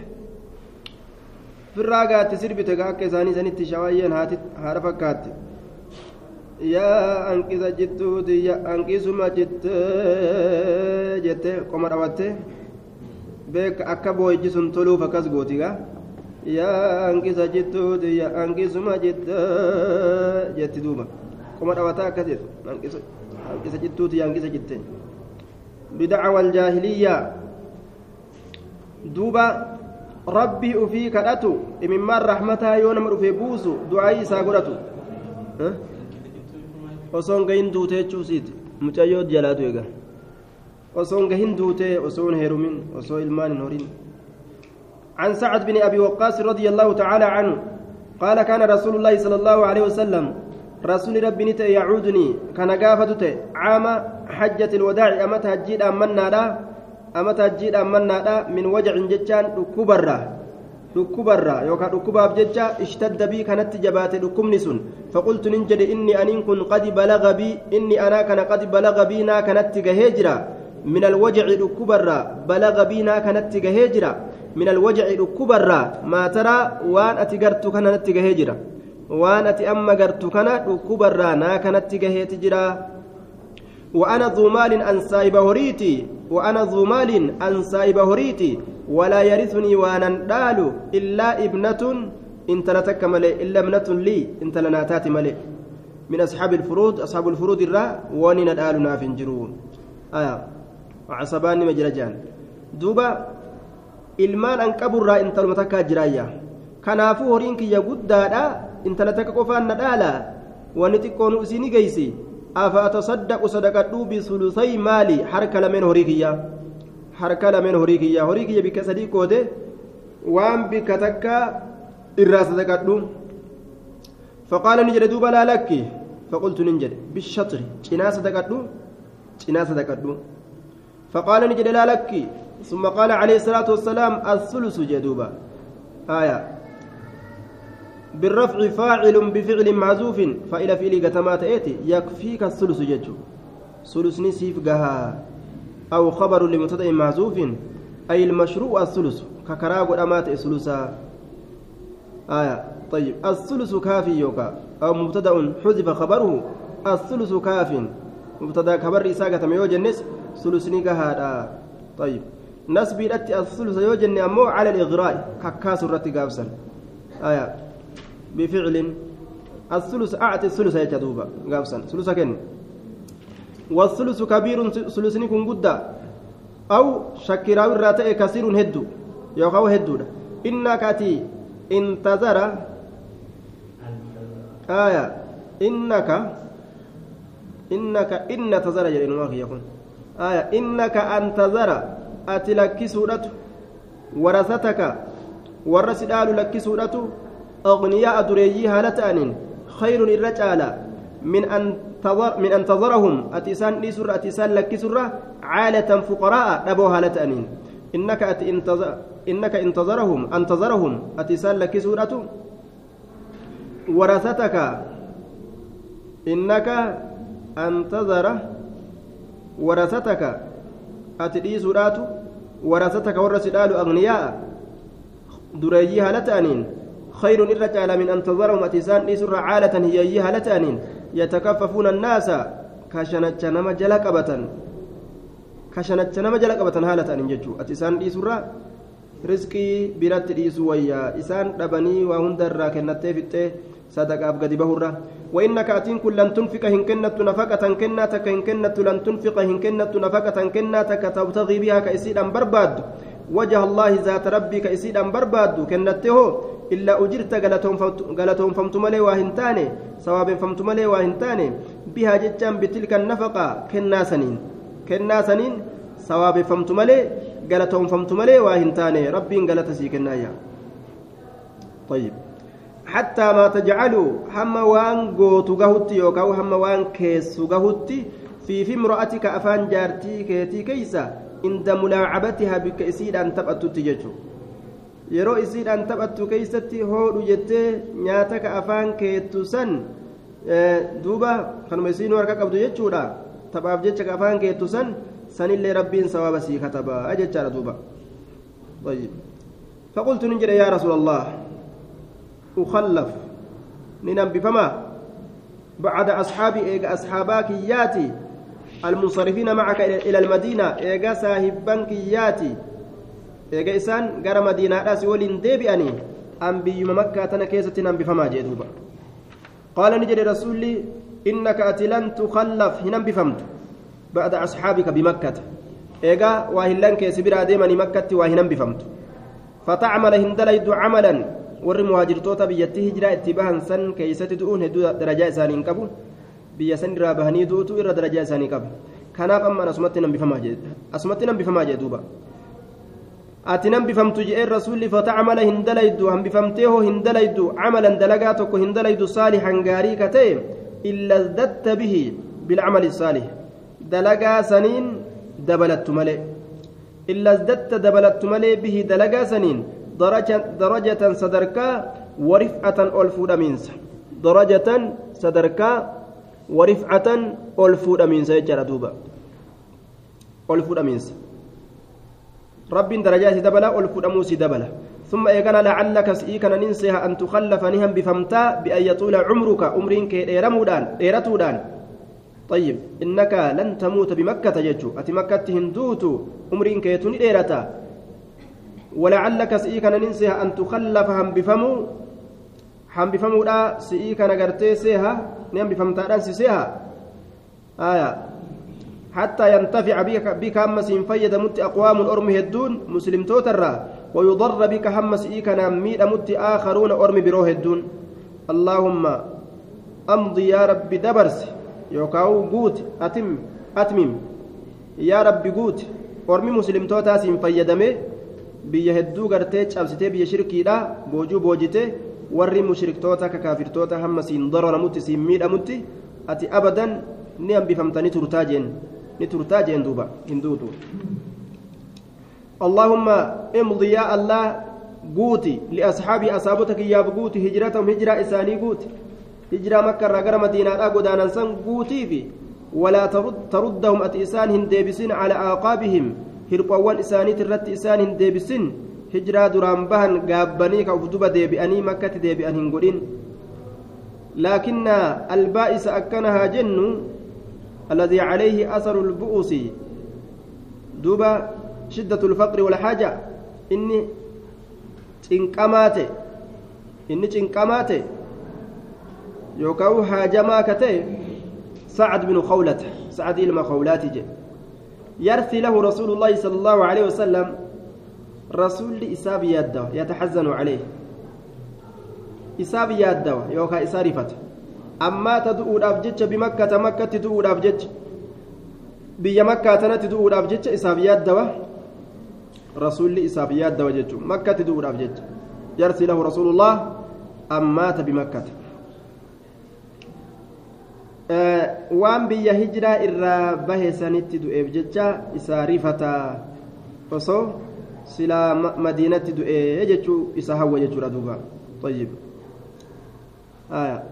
firraa gaatti sirbite gaa akka isaanii sanitti shawaayyeen haadha fakkaatti yaa hanqisa jittuuti yaa hanqisuma jitte jette qoma dhawatte beeka akka booyji sun toluuf akkas gooti gaa yaa hanqisa jittuuti yaa hanqisuma jitte jetti duuba qoma dhawataa akkas hanqisa jittuuti hanqisa jitte bidacwa aljaahiliyyaa duuba rabbii ufii kadhatu imimmaan rahmataa yoo nama dhufee buusu du'aayii isaa godhatu osoon gahin duutee jechuusiiti mucayyoo jalaatu eega osoon gahin duutee osoon heerumin osoo ilmaan hin horin عن سعد بن أبي وقاص رضي الله تعالى عنه قال كان رسول الله صلى الله عليه وسلم رسول ربي نت يعودني كان قافت عام حجة الوداع أمت هجيد أمنا لا أمت هجيد أمنا لا من وجع جتان كبرة dhukkubarraa yookaan dhukkubaaf jecha ishtadda bii kanatti jabaate dhukkubni sun faqultu nin jedhe inni aniin kun qadi balaga bii inni anaa kana qadi balaga bii naa kanatti gahee jira min alwajaci dhukkubarraa balaga bii naa kanatti gahee jira min alwajaci dhukkubarraa maa taraa waan ati gartu kana natti gahee jira waan ati amma gartu kana dhukkubarraa naa kanatti gaheeti jira. وأنا ذو مال أن سايب هريتي وأنا ذو مال أن سايب هريتي ولا يرثني وأنا دال إلا ابنة إن تلتك ملي إلا ابنة لي إن تلناتات ملي من أصحاب الفروض أصحاب الفروض الرا ونين دال نافنجرون آية وعصبان مجرجان دوبا ilmaan an qaburraa intaluma takkaa jiraayya kanaafuu horiin kiyya guddaadha. Intala takka qofaan na dhaala wanni xiqqoon isinii geeysi afa atasaddaqu sadaqadhuu bisulusay maali harka lameen horii kiyya harka lameen horii kiyya horii kiyya bikka sadii qoode waan bikka takka irraa sadaqadhu duuba laa lakki faqultu nin jedhe bishatri cinaa sadaqadhu cinaa sadaqadhu faqaala ni jedhe laa lakki ثم قال عليه الصلاة والسلام الثلث جدوبا آية بالرفع فاعل بفعل محذوف فإلى فعل قتمات إيتي يكفيك الثلث جدو ثلث نسيف قها. أو خبر لمبتدأ محذوف أي المشروع الثلث ككراغ أمات ثلثا. آية. طيب. الثلث كافي يوكا. أو مبتدأ حذف خبره الثلث كاف. مبتدأ خبر إساقة ميوجنس ثلث نقها طيب. نسبي الثلث يوجن أمو على الإغراء ككاس الرتي قابسا آية. بفعل الثلث أعطي الثلث يجدوبا قابسا. ثلث كن. والثلث كبير ثلث نكون قدا أو شكراوي الراتئ كثير هدو يوخاو هدو إنك أتي انتظر. آية. إنك. إنك. إن تزر جرين واخي يكون. آية. إنك أنتظر. ati lakkisuudhatu warasataka warra si dhaalu lakkisuudhatu أغنياء دريي هالتان خير الرجال من أن تظر من أن تظرهم. أتيسان لسر أتيسان لك سرة. عالة فقراء. أبو هالتان إنك انتظر إنك انتظرهم أنتظرهم أتيسان لك سورة ورثتك. إنك أن تذر ورثتك. أتدي سورات ورثتك. ورثدال أغنياء. دريي هالتانين خير الرجال من أن تذرهم أتسان إسر عالة هي هالتانين يتكففون الناس. كشنت نما جلقبة. كشنت نما جلقبة هالتانين ججو. أتسان إسر biratti dhiisuu wayyaa isaan dhabanii waa hundarraa kennattee fixxee sadaqaaf gadi bahurra وإنك أتين كل لن تنفق إن كنت نفقة. كنتك إن كنت لن تنفق. إن كنت نفقة. كنتك تبتغي بها كإسيدا برباد. وجه الله ذات ربك إسيدا برباد. كنته إلا أجرت قالتهم فمت ملي واهنتاني سواب فمت ملي واهنتاني بها جتان بتلك النفقة كنا سنين. كنا سنين سواب فمت ملي قالتهم فمت ملي واهنتاني ربي قالت سيكنايا طيب. حتى ما تجعلوا هم وان قوتو قهوتي يوكاو هم وان كيسو قهوتي في في امرأتك أفان جارتي كيتي كيسا عند ملاعبتها بك إسيدان تبأتو تججو yeroo isiidhaan taphattu keeysatti hoodhu jettee nyaata ka afaan keettu san duuba kanuma isiin harka qabdu jechuudha taphaaf jecha ka afaan keettu san sanillee rabbiin sawaaba sii katabaa jechaadha duuba طيب فقلت نجد يا رسول الله أخلف ننم بفما بعد أصحابي إيجا أصحابك ياتي المنصرفين معك إلى المدينة إيجا صاحبك ياتي eega isaan gara madiinaadhaas waliin deebi'anii ambiyyuma makkaa tana keessatti nambifamaa jee duuba qaala ni jedhe rasuulli innaka ati lan tukallaf hin hambifamtu ba'da asxaabika bimakkata eegaa waa hillan keessi biraa deemanii makkatti waa hin hambifamtu fatacmala hin dalaydu camalan warri muhaajirtoota biyyattii hijiraa itti bahan san keeysatti du'uun hedduu darajaa isaanii hin qabu biyya san irraa bahanii du'utu irra darajaa isaanii qaba kanaaf ammaan asumatti nambifamaa jee duuba ati nan bifamtu je'een rasuulli fatacmala hin dalaydu hambifamteeho hin dalaydu camalan dalagaa tokko hin dalaydu saalixan gaarii ka ta'e illa zdatta bihi bilcamali saalix dalagaa saniin dabalattu malee illa zdatta dabalattu malee bihi dalagaa saniin darajatan sadarkaa warif'atan ol fuudhamiinsa darajatan sadarkaa warif'atan ol fuudhamiinsa jechaadha duuba ol fuudhamiinsa رب درجات دبلا والفدمو دبلا. ثم إيقنا لعلك سئيكنا ننسيها أن تخلف نهم بفمتا بأن يطول عمرك. أمرين كيرمودان إيرتودان. طيب إنك لن تموت بمكة ججو. أتي مكة هندوت أمرين كيتون إيرتا. ولعلك سئيكنا ننسيها أن تخلف هم بفمو هم بفمو لا سئيكنا قرتي سيها نهم بفمتا آية. حتى ينتفع بك بك همس فيد مت أقوام أرم هدون مسلم توترا ويضر بك همس إيكنا ميد مت آخرون أرم برو هدون اللهم أمضي يا رب دبرس يوكاو قوت أتم أتمم يا رب قوت أرم مسلم توتا سين فيدمه biyya hedduu gartee cabsitee biyya shirkiidha boojuu boojite warri mushriktoota ka kaafirtoota hamma siin dararamutti siin miidhamutti ati abadan ni hambifamtanii turtaa jeen jeen duuba hin duutu اللهم امضي يا الله قوتي لأصحابي أصابتك يا بقوتي هجرتهم هجرة إساني قوتي هجرة مكة رقر مدينة أقودانا سن قوتي في. ولا ترد تردهم أتئسان هندبسين على أعقابهم هرقوان إساني ترت إسان هندبسين هجرة دران بهن قابني كوفدوبة ديبئني مكة ديبئن هنقولين لكن البائس أكنها جن الذي عليه أثر البؤس. دوبا شدة الفقر والحاجة. إني تنقمات إني تنقمات يوكاو حاجما كتي. سعد بن خولة سعد إلما خولات جي. يرثي له رسول الله صلى الله عليه وسلم. رسول إساب يده يتحزن عليه. إساب يده يوكا إسارفته ammaa ta du'uudhaaf jecha bimakkata makkatti du'uudhaaf jecha biyya makkaa tanatti du'uudhaaf jecha isaaf yaaddawa rasuulli isaaf yaaddawa jechuun makkatti du'uudhaaf jecha yarsi lahu rasuulullah ammaata bimakkata waan biyya hijiraa irraa bahe sanitti du'eef jecha isaa rifataa osoo silaa madiinatti du'ee jechuu isa hawwa jechuudha duuba طيب آية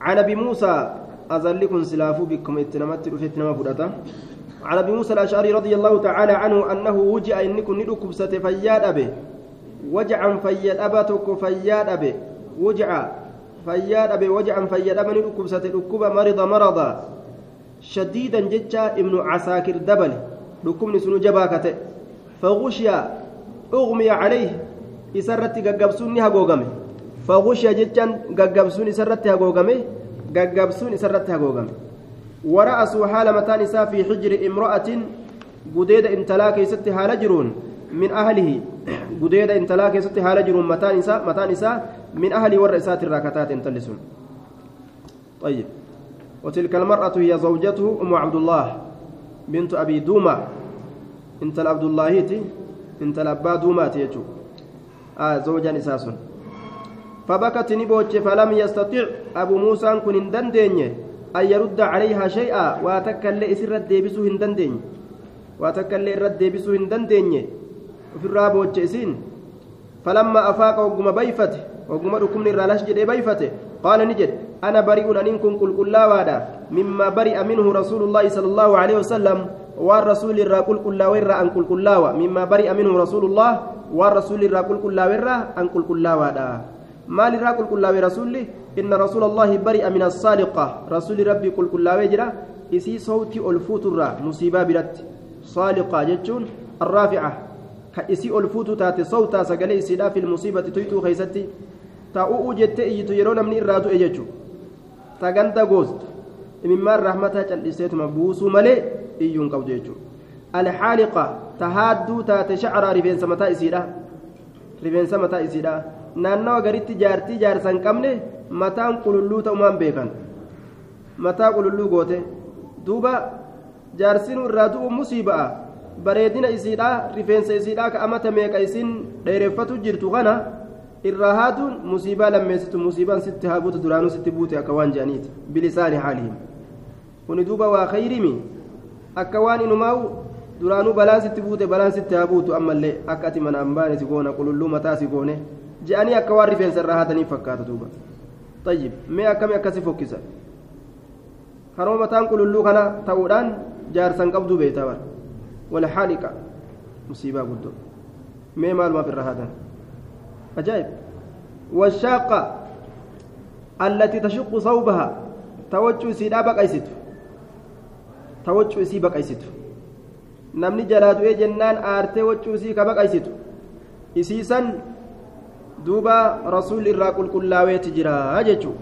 عن أبي موسى أزلكم سلافو بكم اتنمت فتنما فرطة عن أبي موسى الأشعري رضي الله تعالى عنه أنه وجع إنكم ندكم ستفياد أبي. وجعا فياد أبتك فياد أبي. وجع فياد أبي وجعا فياد أبي ندكم ستدكب مرض مرضا. شديدا جتا ابن عساكر دبل. دكم سنو جباكته فغشي أغمي عليه. إسرت ققبسوني هقوقمي. فغشي جتا ققبسوني إسرت هقوقمي ققبسوني إسرت هقوقمي ورأسوا حال متان في حجر امرأة قديد انتلا كيست حال جرون من أهله قديد انتلا كيست حال جرون متان متان من أهل والرئسات الراكتات انتلسون طيب وتلك المرأة هي زوجته أم عبد الله بنت أبي دومة انت عبد الله انت الأبا دومة يجو آه زوجا نساس فبكت نبوتش فلم يستطع أبو موسى كن دندنيه أن يرد عليها شيئا. واتكل إسر الديبسو هندندين واتكل إر الديبسو هندندين وفي الرابو إسين. فلما أفاق وقم بيفته وقم ركمن الرلاش جدي بيفته قال نجد أنا بريء أنكم كل كل وادا. مما برئ منه رسول الله صلى الله عليه وسلم والرسول الرا كل كل ورا أن كل كل مما برئ منه رسول الله والرسول الرا كل كل ورا أن كل كل وادا ما لرا كل كل رسولي إن رسول الله برئ من الصالقة رسول ربي كل كل وجرة إسي صوتي ألفوت الرا مصيبة برت صالقة جتون الرافعة. كإسي ألفوت تاتي صوتا سقلي إسيدا في المصيبة تيتو خيستي. تأوء جت إيتو يرون من إرادو إيجو تغنتا غوست. إممان رحمتها جلسيت مبوسو ملي إيون قود يجو الحالقة. تهادو تاتي شعر رفين سمتا إسيدا. رفين سمتا إسيدا. Naannawa garitti jaartii jaarsan qabne mataan qululluu ta'umaan beekan? Mataa qululluu goote. Duuba jaarsiin irraa du'u musiiba'a bareedina isiidhaa rifeensa isiidhaa ka amata meeqa isin dheereffatu jirtu kana irraa haatuun musiibaa lammeessitu musiibaan sitti haa buutu duraanuu sitti buute akka waan je'aniiti bilisaani haalihim kuni duuba waa kayrimi akka waan inumaa'u duraanuu balaan sitti buute balaan sitti haa buutu ammallee akka ati manaan baane si goona qululluu mataa si goone je'anii akka waan rifeensa irraa haataniif fakkaata duuba طيب mee akkami akkasi fokkisa haroo mataan qululluu kana ta'uudhaan jaarsan qabduu beeytaa bara walxaaliqa musiibaa guddoo mee maalumaaf irraa haatan ajaa'ib والشاقة التي تشق صوبها توجه سيدا بقيست توجه سي بقيست نمني جلاد جنان آرتي وجه سي كبقيست إسيسا دوبا رسول الرا قل كلاويت جرا أججو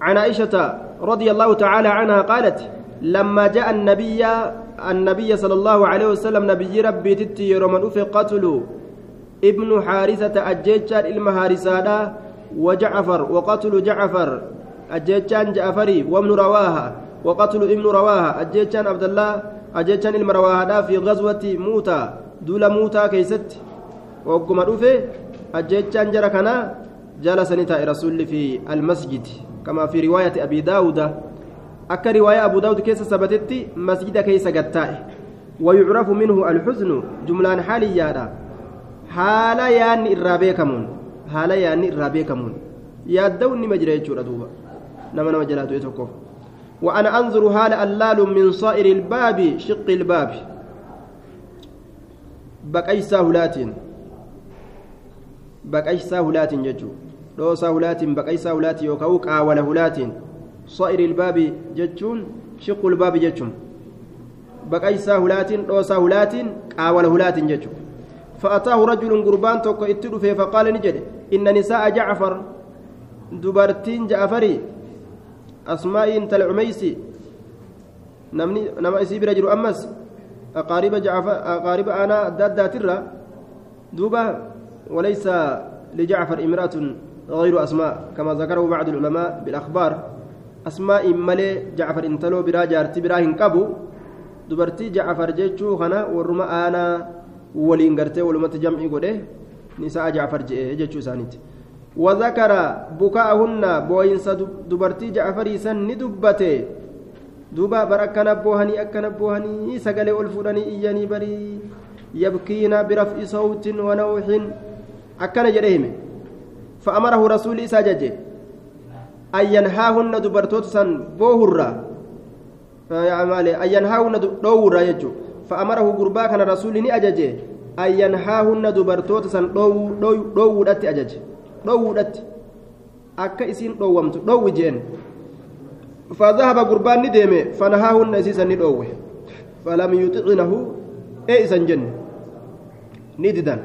عن عائشة رضي الله تعالى عنها قالت لما جاء النبي النبي صلى الله عليه وسلم نبي ربي تتي يرمن في قتل ابن حارثة أجيتشان المهارسادا وجعفر وقتل جعفر أجيتشان جعفري وابن رواها وقتل ابن رواها أجيتشان عبد الله أجيتشان المرواها في غزوة موتى دول موتى كيست وقم ajjechaan jara kana jala sani taa'e rasuulli fi almasjid. Kama fi riwaayati abi daawuda akka riwaayaa abu daawud keessa sabatetti masjida keessa gattaa'e. ويعرف منه الحزن جملان حاليا حالا ياني الرابيكمون حالا ياني الرابيكمون يادوني مجرى يجور دوبا نما نما جلاتو يتوقف وأنا أنظر هال اللال من صائر الباب شق الباب بقي سهولات baqaysaa hulaatiin jechuun dhoosaa hulaatiin baqaysaa hulaatiin yookaan qaawala hulaatiin so'iri ilbaabi jechuun shiqqul baabi jechuun baqaysaa hulaatiin dhoosaa hulaatiin qaawala hulaatiin jechuun فأتاه رجل قربان توكو اتدفه فقال نجد إن نساء جعفر دبرتين جعفري أسماء انت العميسي نمني نما اسي برجل أمس أقارب جعفر أقارب أنا داد داترة دوبا وليس لجعفر امرأة غير أسماء كما ذكره بعض العلماء بالأخبار. أسماء ملي جعفر انتلو برا جارتي براهن قبو دبرتي جعفر جيتشو خنا ورما أنا ولين قرتي ولمت جمعي قده. نساء جعفر جيتشو سانيت. وذكر بكاءهن بوينس دبرتي جعفر سن ندبته. دوبا بركنا بوهني أكنا بوهني سقلي ألفوني إياني بري. يبكين برفع صوت ونوح akkana jedhe hime فأمره رسول إسا ججه an yanhaahunna dubartoota san boohurraa an yanhaahunna dhoowwurraa jechuudha fa'amarahu gurbaa kana rasuulli ni ajaje an yanhaahunna dubartoota san dhoowwuudhatti ajaje dhoowwuudhatti akka isiin dhoowwamtu dhoowwi jeen فذهب قربان ندمه فنهاهن اسيسا ندوه فلم يطعنه اي اسن جن نددا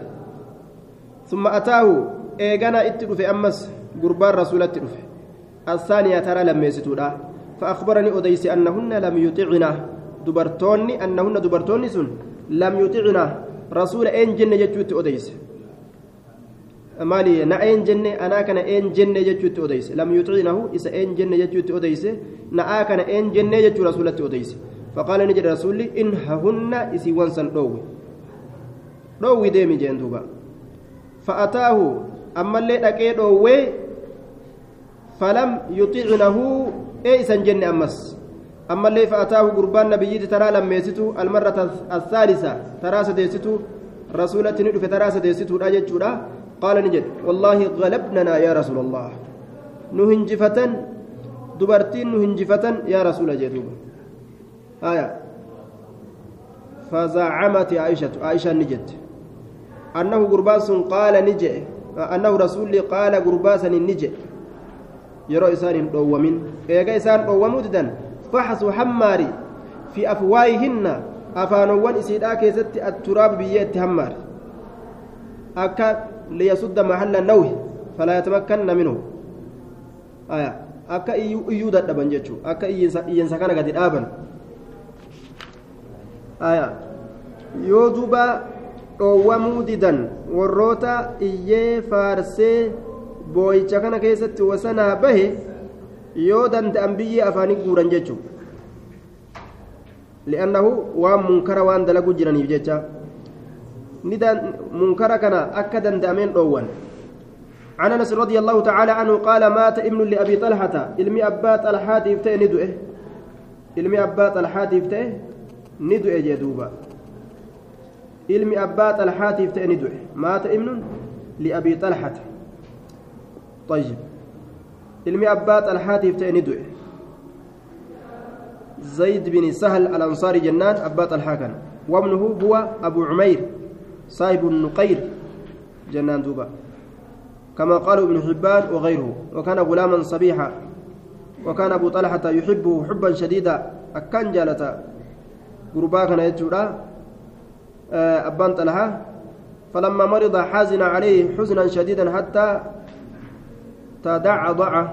ثم اتاه ايغنا اتدفه امس قربان رسولت تدفه الثانية ترى لم يستودا فأخبرني أديس أنهن لم يطعنا دبرتوني أنهن دبرتوني سن لم يطعنا رسول إن جنة جتوت أديس maali na een jenne anaa kana een jenne jechuutti odeyse lam yuxinahu isa een jenne jechuutti odeyse na'aa kana een jenne jechuu rasulatti odeyse faqaala ni jedhe rasulli in hahunna isiiwwan san dhoowwi dhoowwi deemi jeen duuba fa'ataahu ammallee dhaqee dhoowwee falam yuxicnahu ee isan jenne ammas ammallee fa'ataahu gurbaan nabiyyiiti taraa lammeessitu almarrata athaalisa taraa sadeessitu rasulatti ni dhufe taraa sadeessituudha jechuudha قال نجد والله غلبنا يا رسول الله نهنجفة دبرتين نهنجفة يا رسول جدوب آية فزعمت عائشة عائشة نجد أنه قرباس قال نجئ أنه رسول قال قرباس نجئ. يرى إسان دومين إيجا إسان دوموتدا فحصوا حماري في أفواههن. أفانوان إسيدا كيست التراب بيت حمار. أكا ليسد محل النوه فلا يتمكن منه. آية. akka iyyuu dadhaban jechuun akka iyyansa kana gadi dhaaban yoo duuba dhoowwamuu didan warroota iyyee faarsee boo'icha kana keessatti wasanaa bahe yoo danda'an biyyee afaanii guuran jechuun li'annahu waan munkara waan dalagu jiraniif jecha munkara kana akka danda'ameen dhoowwan عن انس رضي الله تعالى عنه قال مات ابن لابي طلحه علمي ابا طلحه يفتئ ندؤه علمي ابا طلحه يفتئ ندؤه جدوبا علمي أبا طلحة يفتئ ندؤه مات ابن لأبي طلحة. طيب. علمي أبا طلحة يفتئ ندؤه زيد بن سهل الأنصاري جنان طلحة كان. وابنه هو أبو عمير صاحب النقير. جنان دوبا. كما قال ابن حبان وغيره. وكان غلاما صبيحا. وكان أبو طلحة يحبه حبا شديدا. أكان جالتا. قربا كان يجورا أبان طلحة فلما مرض حزن عليه حزنا شديدا حتى تدعضع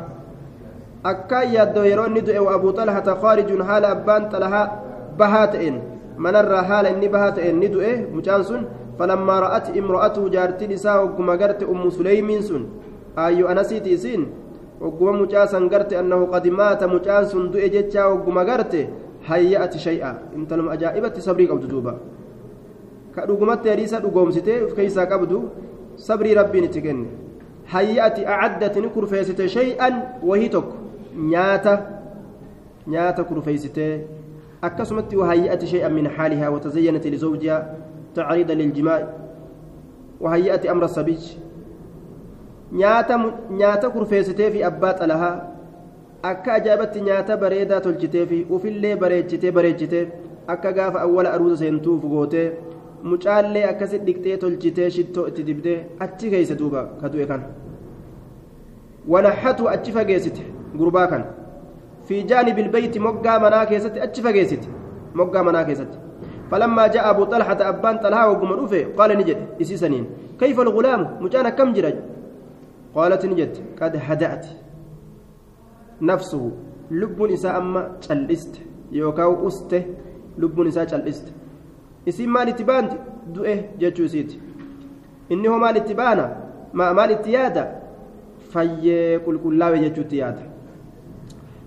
أكان يدو يرون ندعو أبو طلحة خارج حال أبان طلحة بهاتئن. منر حال إني بهاتئن. ندعو مجانسون. فلما رأت امرأته جارتي نساء وكما قرت أم سليم سن أيو أنسيت سين. وكما مجاسا قرت أنه قد مات مجاس دؤ جتشا وكما قرت هيأت شيئا. انت لم أجائبة صبري قبض دوبا كأدوغمت يريسا دوغومسيتي كيسا قبض صبري ربي نتكن هيأت أعدت نكرفيست شيئا وهي تك نياتا نياتا كرفيستي أكسمت وهيأت شيئا من حالها وتزينت لزوجها تعريضا للجماع وهيئة أمر الصبي nyaata nyaata kurfeessitee fi abbaa xalahaa. Akka ajaa'ibatti nyaata bareedaa tolchitee fi ufillee bareechitee bareechitee. Akka gaafa awwala aruusa seentuuf gootee. Mucaallee akkasi dhiqxee tolchitee shittoo itti dibdee achi keeyse duuba ka du'e kan wanaxatu achi fageessite gurbaa kan fi jaanibi ilbeyti moggaa manaa keessatti achi fageessite moggaa manaa keessatti فلما جاء أبو طلحة أبان طلحة وقم رفه قال نجد إسيسنين كيف الغلام مجانا كم جرج قالت نجد قد هدأت نفسه لب نساء أما جلست يوكاو أست لب نساء جلست إسي مال اتبان دؤه جاتشو سيت إنه مال اتبانا ما مال اتيادا في كل كلاوي جاتشو تيادا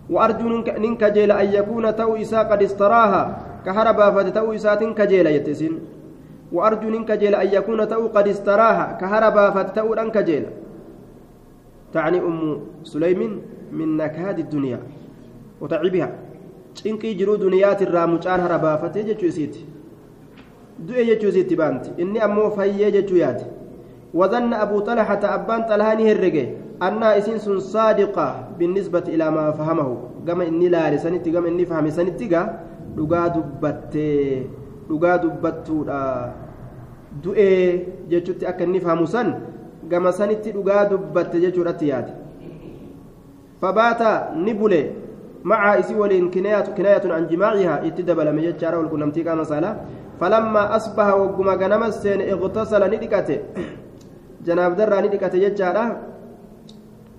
وأرجو ننك جيل أن يكون تو إساء قد استراها كهر بافت تو إساتين كجيل يتسين وأرجو إن كجيل أن يكون تو قد استراها كهر بافت تو أن كجيل تعني أم سليم من نكهاد الدنيا وتعبها cinqii jiruu duniyaatirraa mucaan harabaafatee jechuu isiiti. Du'e jechuu isiitti baanti inni ammoo fayyee jechuu yaade وظن أبو طلحة أبان طلحة هرجه أنها إسين سن صادقة بالنسبة إلى ما فهمه كما إني لا لسنتي كما إني فهم سنتي dhugaa dubbattee dhugaa dubbattuudha du'ee jechuutti akka inni fahamu san gama sanitti dhugaa dubbatte jechuudhatti yaade fabaata ni bule إسي ولين كناية كناية عن جماعها اتدبل من جتشارة والكنمتي كما سالا فلما أصبح وقم غنم السين اغتسل ندكته. جناب درة ندكته جتشارة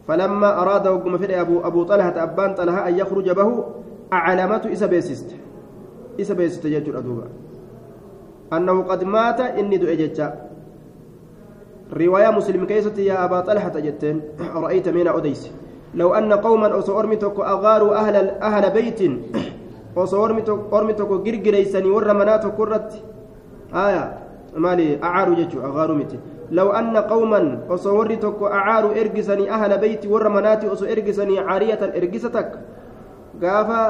فلما أراد وقم في أبو أبو طلحة أبان طلحة أن يخرج به أعلمته إسا بيسست. إسا بيسست جتشارة دوبا أنه قد مات إني دعي جتشا رواية مسلم كيست يا أبا طلحة جتين. <coughs> رأيت من أديس. لو أن قوما أصورمتك أغاروا أهل أهل بيت. أصورمتك جرجريسني ورمنات كرت آية مالي أعاروا جتشو أغاروا متي لو أن قوما أصورتك أعاروا إرجسني أهل بيت ورمنات أصو إرجسني عارية إرجستك قافا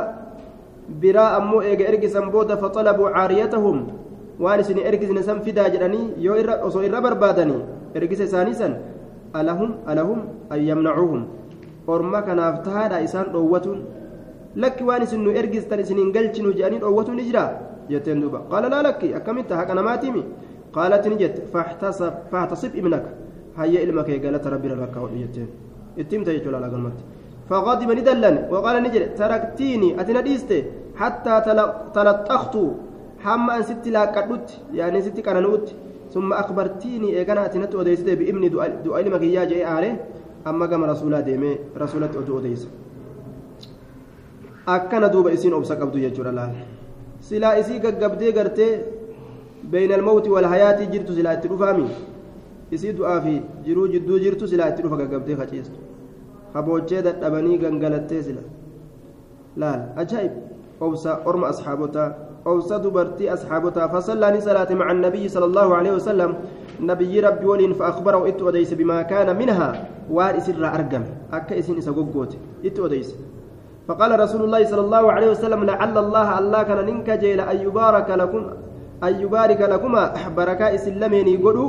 eega ergisan booda faxalabuu caariyatahum waan isin ergisne san fidaa jedhanii yoo irra osoo irra barbaadanii ergisa isaanii san alahum alahum an yamnacuuhum orma kanaaf tahaadha isaan dhoowwatuun isin nu ergistan isiniin galchinu jedhanii dhoowwatuun ni jira jetteen duuba qaala laa lakki akkamitta haqa namaatiimi qaalat ni jette fahtasib ibnaka hayya ilma kee galata rabbi irra rakkaa hodhu jetteen itti himta jechuu laalaa galmatti فغضب ندلن وقال نجد تركتيني أتنا ديستي حتى تلطخت حما أن ست لا كدوت يعني ست كان نوت ثم أخبرتيني إيقنا أتنت أديستي بإبني دعاء لما كي ياجي عليه أما قام رسولا ديمي رسولة أدو أديس akkana duuba isiin obsa qabdu jechuudha laal silaa isii gaggabdee gartee beeyna almawti walhayaatii jirtu silaa itti dhufaami isii du'aa fi jiruu jidduu jirtu silaa itti dhufa gaggabdee faciistu haboochee dadhabanii gangalattee sila laal ajaa'ib obsa orma asxaabotaa dubartii asxaabotaa fasallaani salaate maca annabiyyi sala allahu aleyhi wasalam nabiyyi rabbi waliin faakbarahu itti odeyse bimaa kaana minhaa waan isirraa argame akka isin isa goggoote itti odeyse فقال رسول الله صلى الله عليه وسلم لعل الله الله كان ننك جيل أن يبارك لكم أن يبارك لكما بركاء سلميني قدو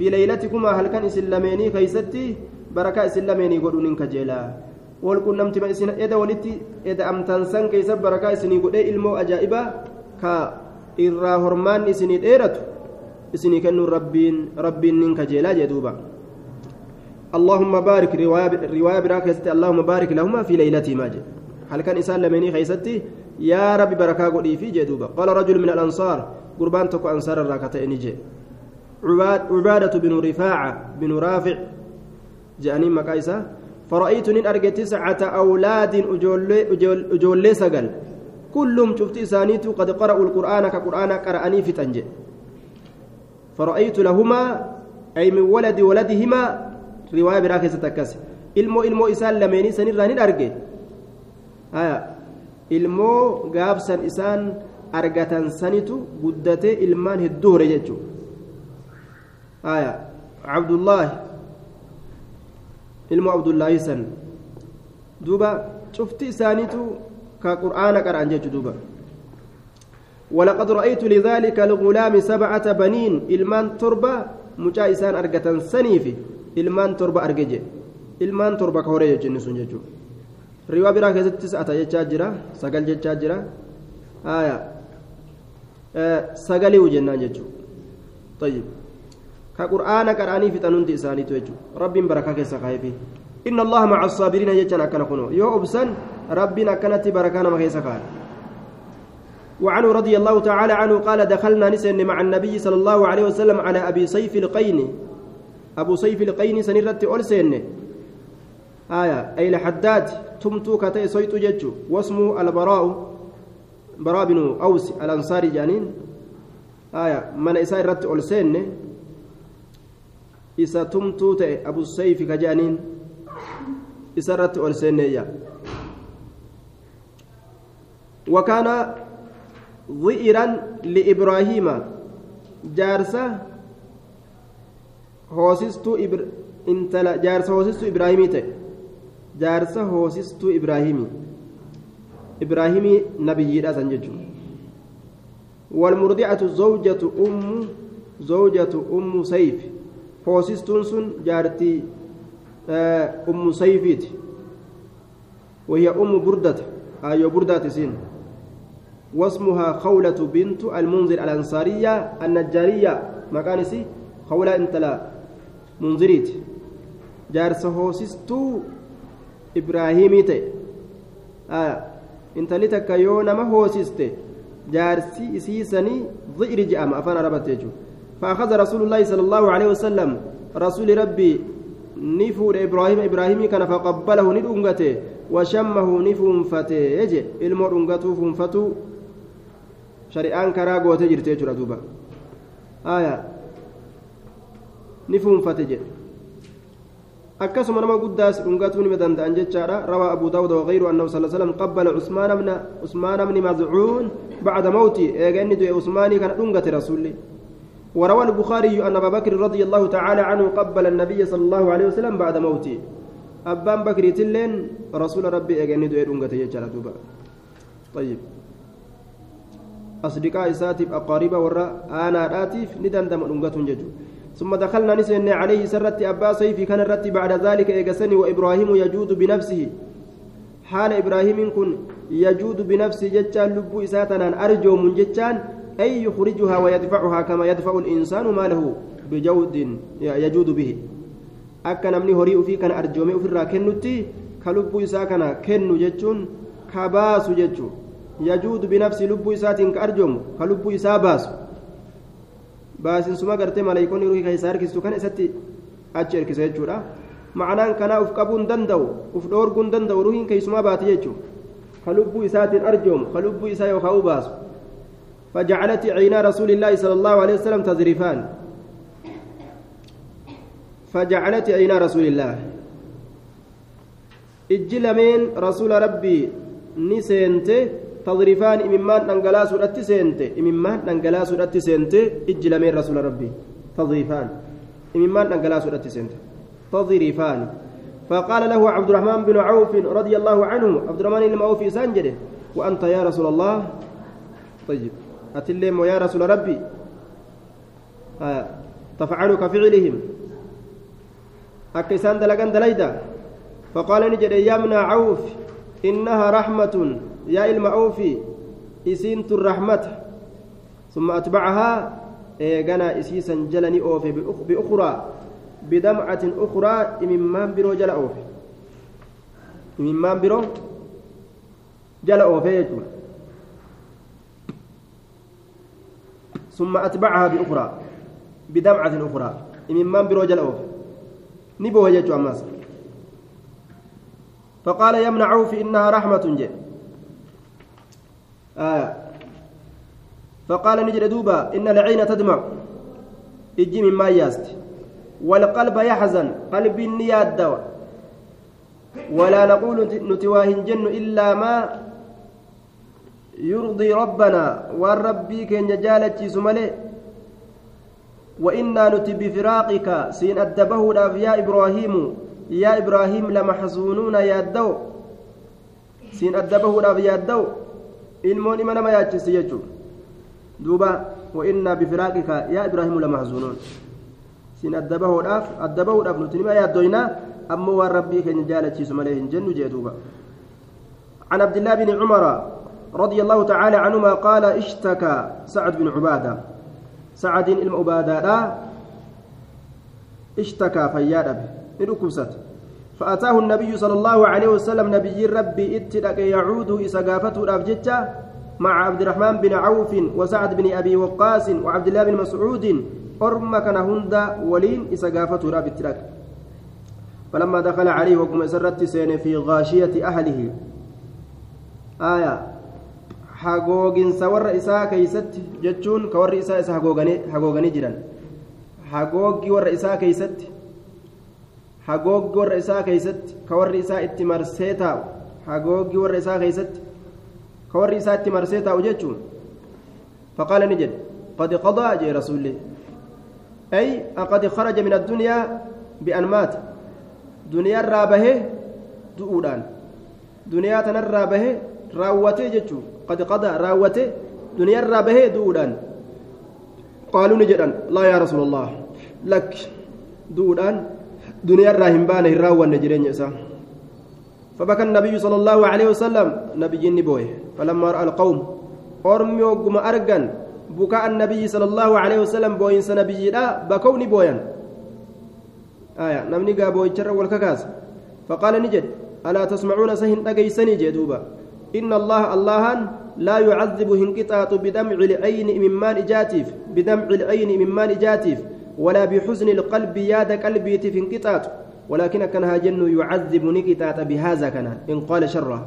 في ليلتكما هل كان سلميني كيستي بركاء سلميني قدو ننك جيلا. والكن نمت ما إسنا إذا ولدت إذا أمتنسن كيس بركاء سني قدو إلمو أجائبا كا إرى هرمان إسني إيرت إسني كنو ربين ربين ننك جيلا جدوبا. اللهم بارك رواية براكزتي اللهم بارك لهما في ليلتهما هل كان إنسان لمني خيستي يا رب بركة قولي في جدوبة قال رجل من الأنصار قربان تكو أنصار الراكتين جي عبادة بن رفاعة بن رافع جاني مكايسة فرأيت إن أرجع تسعة أولاد أجولي سجل كلهم شفت إسانيت قد قرأوا القرآن كقرآن قرأني في تنجي فرأيت لهما أي من ولد ولدهما riwaaya biraa keessatti akkas ilmoo ilmoo isaan lameenii sanirraa ni arge ilmoo gaabsan isaan argatan sanitu guddatee ilmaan hedduu hore jechuudha abdullaahi ilmoo abdullaahi san duuba cufti isaaniitu ka qur'aana qara'an jechuudha duuba ولقد رأيت لذلك الغلام سبعة بنين إلمان تربة مجا إسان أرقة سنيفي ilmaan torba arge je ilmaan torba ka horee jechuun sun jechuudha riwaa biraa keessatti tis'ata jechaa jira sagal jechaa jira haaya sagaliiwu jennaan jechuudha tayyib ka qur'aana qara'anii fixan hundi isaaniitu jechuudha rabbiin barakaa keessa kaayefi inna allaha maca assaabiriina jechaan akkana kunoo yoo obsan rabbiin akkanatti barakaa nama keessa kaaye وعنه رضي الله تعالى عنه قال دخلنا نسن مع النبي صلى الله عليه وسلم على أبي سيف القين أبو سيف القيني سنرت أول سنة. آية أي لحداد تمتو كتئ سويت ججو. واسمه البراء براء بن أوس الأنصاري جانين. آية من إساء رت أول سنة. إسا تمتو تئ أبو سيف كجانين. إسا رت أول يا. وكان ظئرا لإبراهيم. جارسة hoosistuu intala jaarsa hoosistuu ibraahimii ta'e jaarsa hoosistuu ibraahimii ibraahimii nabiyyiidha san jechuudha walmurdi'atu zawjatu ummu zawjatu ummu sayf hoosistuun sun jaartii أم سيفيت وهي أم بردة أيوة بردة سين واسمها خولة بنت المنذر الأنصارية النجارية مكانسي خولة منذريت. جارس هوسستو إبراهيمي تي آه إنت لتك يونا ما هوسسته. جارسي إسيسني ضئر جأم أفانا ربت فأخذ رسول الله صلى الله عليه وسلم رسول ربي نفور إبراهيم إبراهيم كان فقبله ندونغته وشمه نفونفته يجي إلمو دونغتو فونفتو شريان كرا غوته جرتي جرا دوبا آية نفونفته جي akkasuma nama guddaas dhungatuu nima danda'an jechaadha rawaa abu daawud wagayru annahu sala salam qabbala usmaana bna usmaana bni mazcuun bacda mawti eega inni du'e usmaanii kana dhungate rasulli وروى البخاري أن أبا بكر رضي الله تعالى عنه قبل النبي صلى الله عليه وسلم بعد موته أبان بكر تلين رسول ربي أجند إيرونغة يجعل دوبا طيب أصدقاء ساتب أقارب ورا أنا راتف ندندم أرونغة ججو ثم دخلنا نسن عليه سرت أبا سيفي كان الرت بعد ذلك إيجسني وإبراهيم يجود بنفسه. حال إبراهيم كن يجود بنفسه جتان لبو إساتنا أرجو من جتان أي يخرجها ويدفعها كما يدفع الإنسان ماله بجود يجود به. akka namni horii ufii kana arjoomee ofirraa kennutti ka lubbuu isaa kana kennu jechuun ka baasu jechuun yajuudu binafsi lubbuu isaatiin ka arjoomu ka lubbuu isaa baasu baasinsuma gartee maleeykonni ruhii keessaa harkistu kana isatti achi erkisa jechuudha ma'anaan kanaa uf qabuu hin danda'u uf dhoorguu hin danda'u ruhiin keessumaa baate jechuudha ka lubbuu isaatiin arjoomu ka lubbuu isaa yookaan baasu فجعلت عينا رسول الله صلى الله عليه وسلم تذرفان فجعلت عينا رسول الله اجلمين رسول ربي نسنت تضرفان إممان ننقلاس ودت سنت. إممان ننقلاس ودت سنت. إجلمين رسول ربي. تضرفان. إممان ننقلاس ودت سنت. تضرفان. فقال له عبد الرحمن بن عوف رضي الله عنه عبد الرحمن المعوفي سانجده وأنت يا رسول الله؟ طيب. أتلم يا رسول ربي. آه. تفعل كفعلهم dalagan dalayda faqaala ni jedhe yamna cawf innaha raxmatun ilma awfi isiintun raxmata summa atbacahaa eeganaa isiisan jala ni oofe biukraa bidamcatin ukraa imimmaan biroo jala oofe imimmaan biroo jala oofe jechuudha ثم أتبعها بأخرى بدمعة أخرى إمام برو جل booha jechuu ammas فقال يمنع في إنها رحمة جي آه. فقال نجد دوبا إن العين تدمع. إجي من ما ياست. والقلب يحزن. قلب النيات دواء ولا نقول نتواهن جن إلا ما يرضي ربنا. والربي كن جالت سمله وإنا نتي بفراقك. سين أدبه يا إبراهيم يا إبراهيم لمحزونون يا الدو. سين أدبه يا الدو. Ilmoon ima nama yaachise jechuudha duuba wa'innaa bifiraaqika yaa ibraahimu lamahzuunuun sin adda bahuudhaaf adda bahuudhaaf nuti nima yaaddoynaa ammoo waan rabbii keenya jaalachiisu malee hin jennu jee duuba عن عبد الله بن عمر رضي الله تعالى عنهما قال اشتكى سعد بن عباده سعد المؤبادا اشتكى فياد إركبست فأتاه النبي صلى الله عليه وسلم نبي ربي اتدك يعود إسقافته الأبجتة مع عبد الرحمن بن عوف وسعد بن أبي وقاص وعبد الله بن مسعود أرم كان هند ولين إسقافته الأبجتة فلما دخل عليه وكما سرت سين في غاشية أهله. آية hagooginsa warra isaa keeysatti jechuun ka warri isaa isa hagooganii jiran hagooggi warra isaa keeysatti hagooggi warra isaa keeysatti ka warri isaa itti marsee taa'u hagooggi warra isaa keeysatti ka warri isaa itti marsee taa'u jechuun faqaala ni jedhe qad qadaa jee rasuulli ay qad kharaja min addunyaa bi'an maata duniyaarraa bahee du'uudhaan duniyaa tanarraa bahee raawwatee jechuun قد قضى راوته دنيا الرابه دودان قالوا نجدان لا يا رسول الله لك دودان دنيا الراهن بان الراوى النجرين يسا. فبكى النبي صلى الله عليه وسلم. نبي نبوي فلما رأى القوم أرمي وقم أرقا بكاء النبي صلى الله عليه وسلم بوين سنبي لا بكوني بويا آية. نمني قابو يتشر والككاس. فقال نجد ألا تسمعون سهن أجيسني جدوبا. إن الله اللهان لا يعذب هنكتات بدمع العين من مال جاتف. بدمع العين من مال جاتف. ولا بحزن القلب ياد قلبي تفنكتات ولكن كان هاجن يعذب نكتات بهذا كان إن قال شره.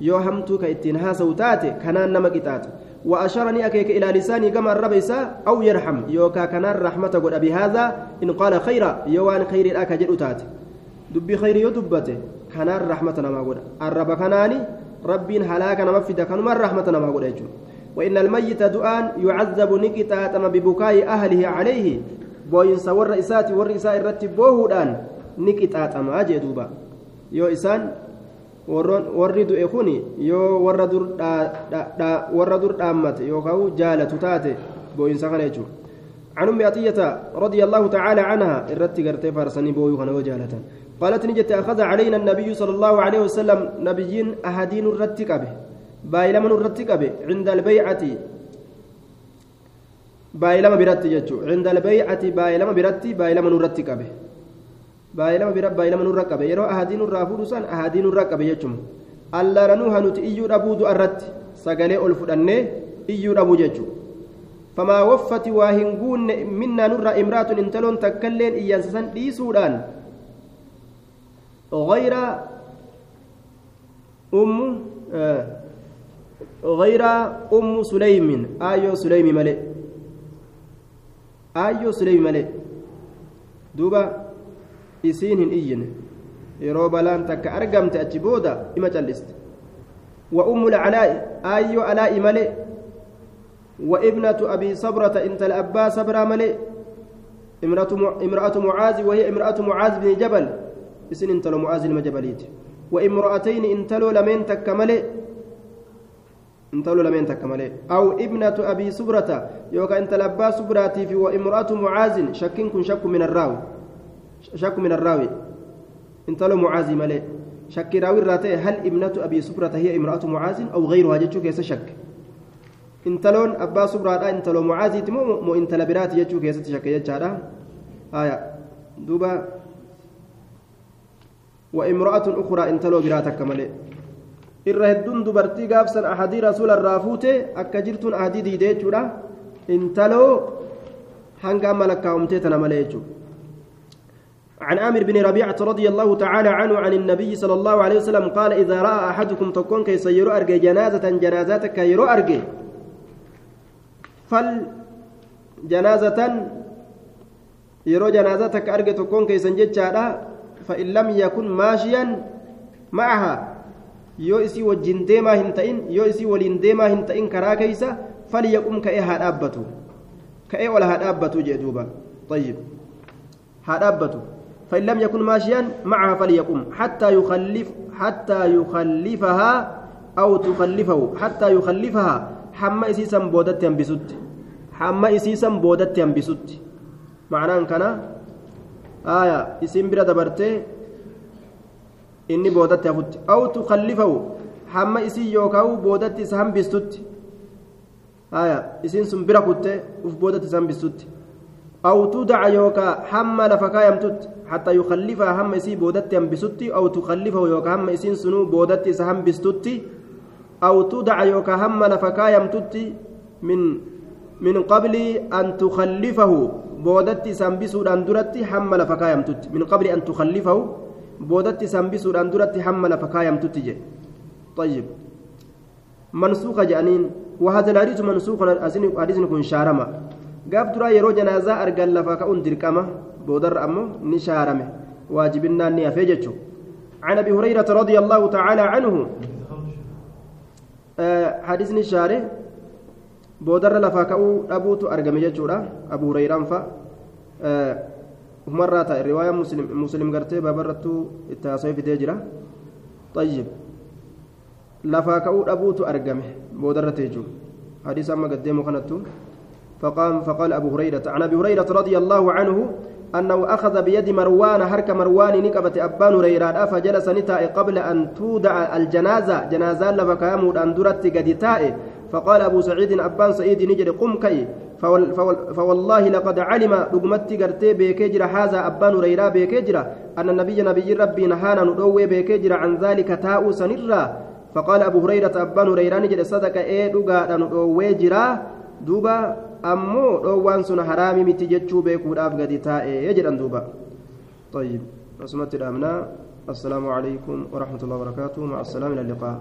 yoo hamtuu ka ittiin haasa'u taate kanaan nama qixaatu وأشار أكيك إلى لساني كما الربيسا أو يرحم. يوكا كان الرحمة قد بهذا إن قال خيرا. يوان خير الأكا جلوتات دبي خير يدبته كان الرحمة نما قد. الرب كناني رب هلاك نما فدا كان الرحمة نما قد وإن الميت دعان يعذب نكتا ببكاء أهله عليه. بوين سور رئيسات والرئيساء الرتب بوهودان نكتا تم أجي دوبا يو إسان warri du'e kun yoo warra dur dhaammate yookaan jaalatu taate boo'insa kana jechuudha. عن أم عطية رضي الله تعالى عنها الرت قرتي فارسني بوي خنا وجالة قالت نجت أخذ علينا النبي صلى الله عليه وسلم نبيين أهدين الرت كبه بايلمن الرت كبه عند البيعة بايلما برت جتشو عند البيعة بايلما برت بايلمن الرت كبه baay'ilama bira baay'ilama nurra qabe yeroo ahadii nurraa fuudhu san ahadii nurra qabe jechuun allaranuu hanuti iyyuu dhabuu du'arratti sagalee ol fudhannee iyyuu dhabuu jechuudha famaa waffati waa hin guunne minnaa nurraa imraatun intaloon takkailleen iyyaansa san dhiisuudhaan غير أم غير أم سليم آيو سليم ملئ آيو سليم ملئ دوبا isiin hin iyyine yeroo balaan takka argamte achi booda ima calliste lacalaa'i aayyoo alaa'i male wa ibnatu abii sabrata intala abbaa sabraa male امرأة معاذ وهي امرأة معاذ بن جبل اسن انتلو معاذ المجبليت وامرأتين انتلو لمن تكملي انتلو لمن تكملي أو ابنة أبي سبرة يوكا انت لبا سبراتي في وامرأة معاذ شك كن شك من الراوي. شك من الراوي. انتلو معاذ ملئ شك راوي الراتي هل ابنة أبي سبرة هي امرأة معاذ أو غيرها جتشو كيس شك؟ انتلون أبا سبرة انتلو معاذ مو مو انتل برات جتشو كيس شك يجارا آية. دوبا. وامرأة أخرى انتلو براتك ملئ irra hedduun dubartii gaafsan ahadii rasuula irraa fuute akka jirtuun ahadii diidee jechuudha. Intaloo hanga amma lakkaa'umtee tana malee عن عامر بن ربيعة رضي الله تعالى عنه عن النبي صلى الله عليه وسلم قال إذا رأى أحدكم تكون كي سيرو أرجي جنازة جنازة كيرو أرجي فل جنازة يرو جنازة كأرجي تكون كي سنجد فإن لم يكن ماشيا معها yoo isii wajjin deemaa hin ta'in yoo isii waliin deemaa hin ta'in karaa keeysa falyaqum ka'ee haa dhaabbatu ka'ee ol haa dhaabbatu jee duuba طيب haa dhaabbatu فإن لم يكن ماشيا معها فليقم حتى يخلف حتى يخلفها أو تخلفه حتى يخلفها حما إسيسا بودت ينبسط حما إسيسا بودت ينبسط معناه كان آية إسم برا دبرتي إني بودت يفت أو تخلفه حما إسي يوكاو بودت إسهم بسط آية إسين سنبرا كنت وف بودت إسهم بسط أو تدع يوكا حما لفكا يمتت حتى يخلفها هم إسي بودت ينبسطي أو تخلفه يوكا هم إسين سنو بودت إسهم بستتي أو تدع يوكا هم لفكا يمتت من من قبل أن تخلفه بودت سنبسو أندرت هم لفكا يمتت من قبل أن تخلفه بودت سنبسو أندرت هم لفكا يمتت طيب منسوخ جانين وهذا الحديث منسوخ حديث كن شارما yeroo janaazaa argan lafa ka'uun dirqama boodarra ammoo ni shaarame. Waajibinnaan ni hafee jechuudha عن ابي هريره رضي الله تعالى عنه حديثني شارع بودر لفاكو ابوت ارغم جچودا ابو هريره فا مرات الروايه مسلم مسلم غرتي بابرتو التاسيف تجرا طيب. لفاكو ابوت ارغم بودر تيجو. حديث أما قدمه كانتو فقام فقال أبو هريرة عن أبي هريرة رضي الله عنه أنه أخذ بيد مروان هرك مروان نكبة أبان هريرة. فجلس نتاء قبل أن تودع الجنازة. جنازة لبكامود أن درت قد فقال أبو سعيد أبان سعيد نجري قم كي. فوال فوال فوالله لقد علم رقمتي قرتي بيكجر هذا أبان هريرة بيكجر أن النبي نبي ربي نهانا ندوي بيكجر عن ذلك تاء سنرا. فقال أبو هريرة أبان هريرة نجري صدق إيه دقا ندوي جرا. دوبا ammoo dhoowwaan sun haraami miti jechuu beekuudhaaf gadi taa'e jedhan duuba طيب أسمت الأمناء. السلام عليكم ورحمة الله وبركاته. مع السلامة إلى اللقاء.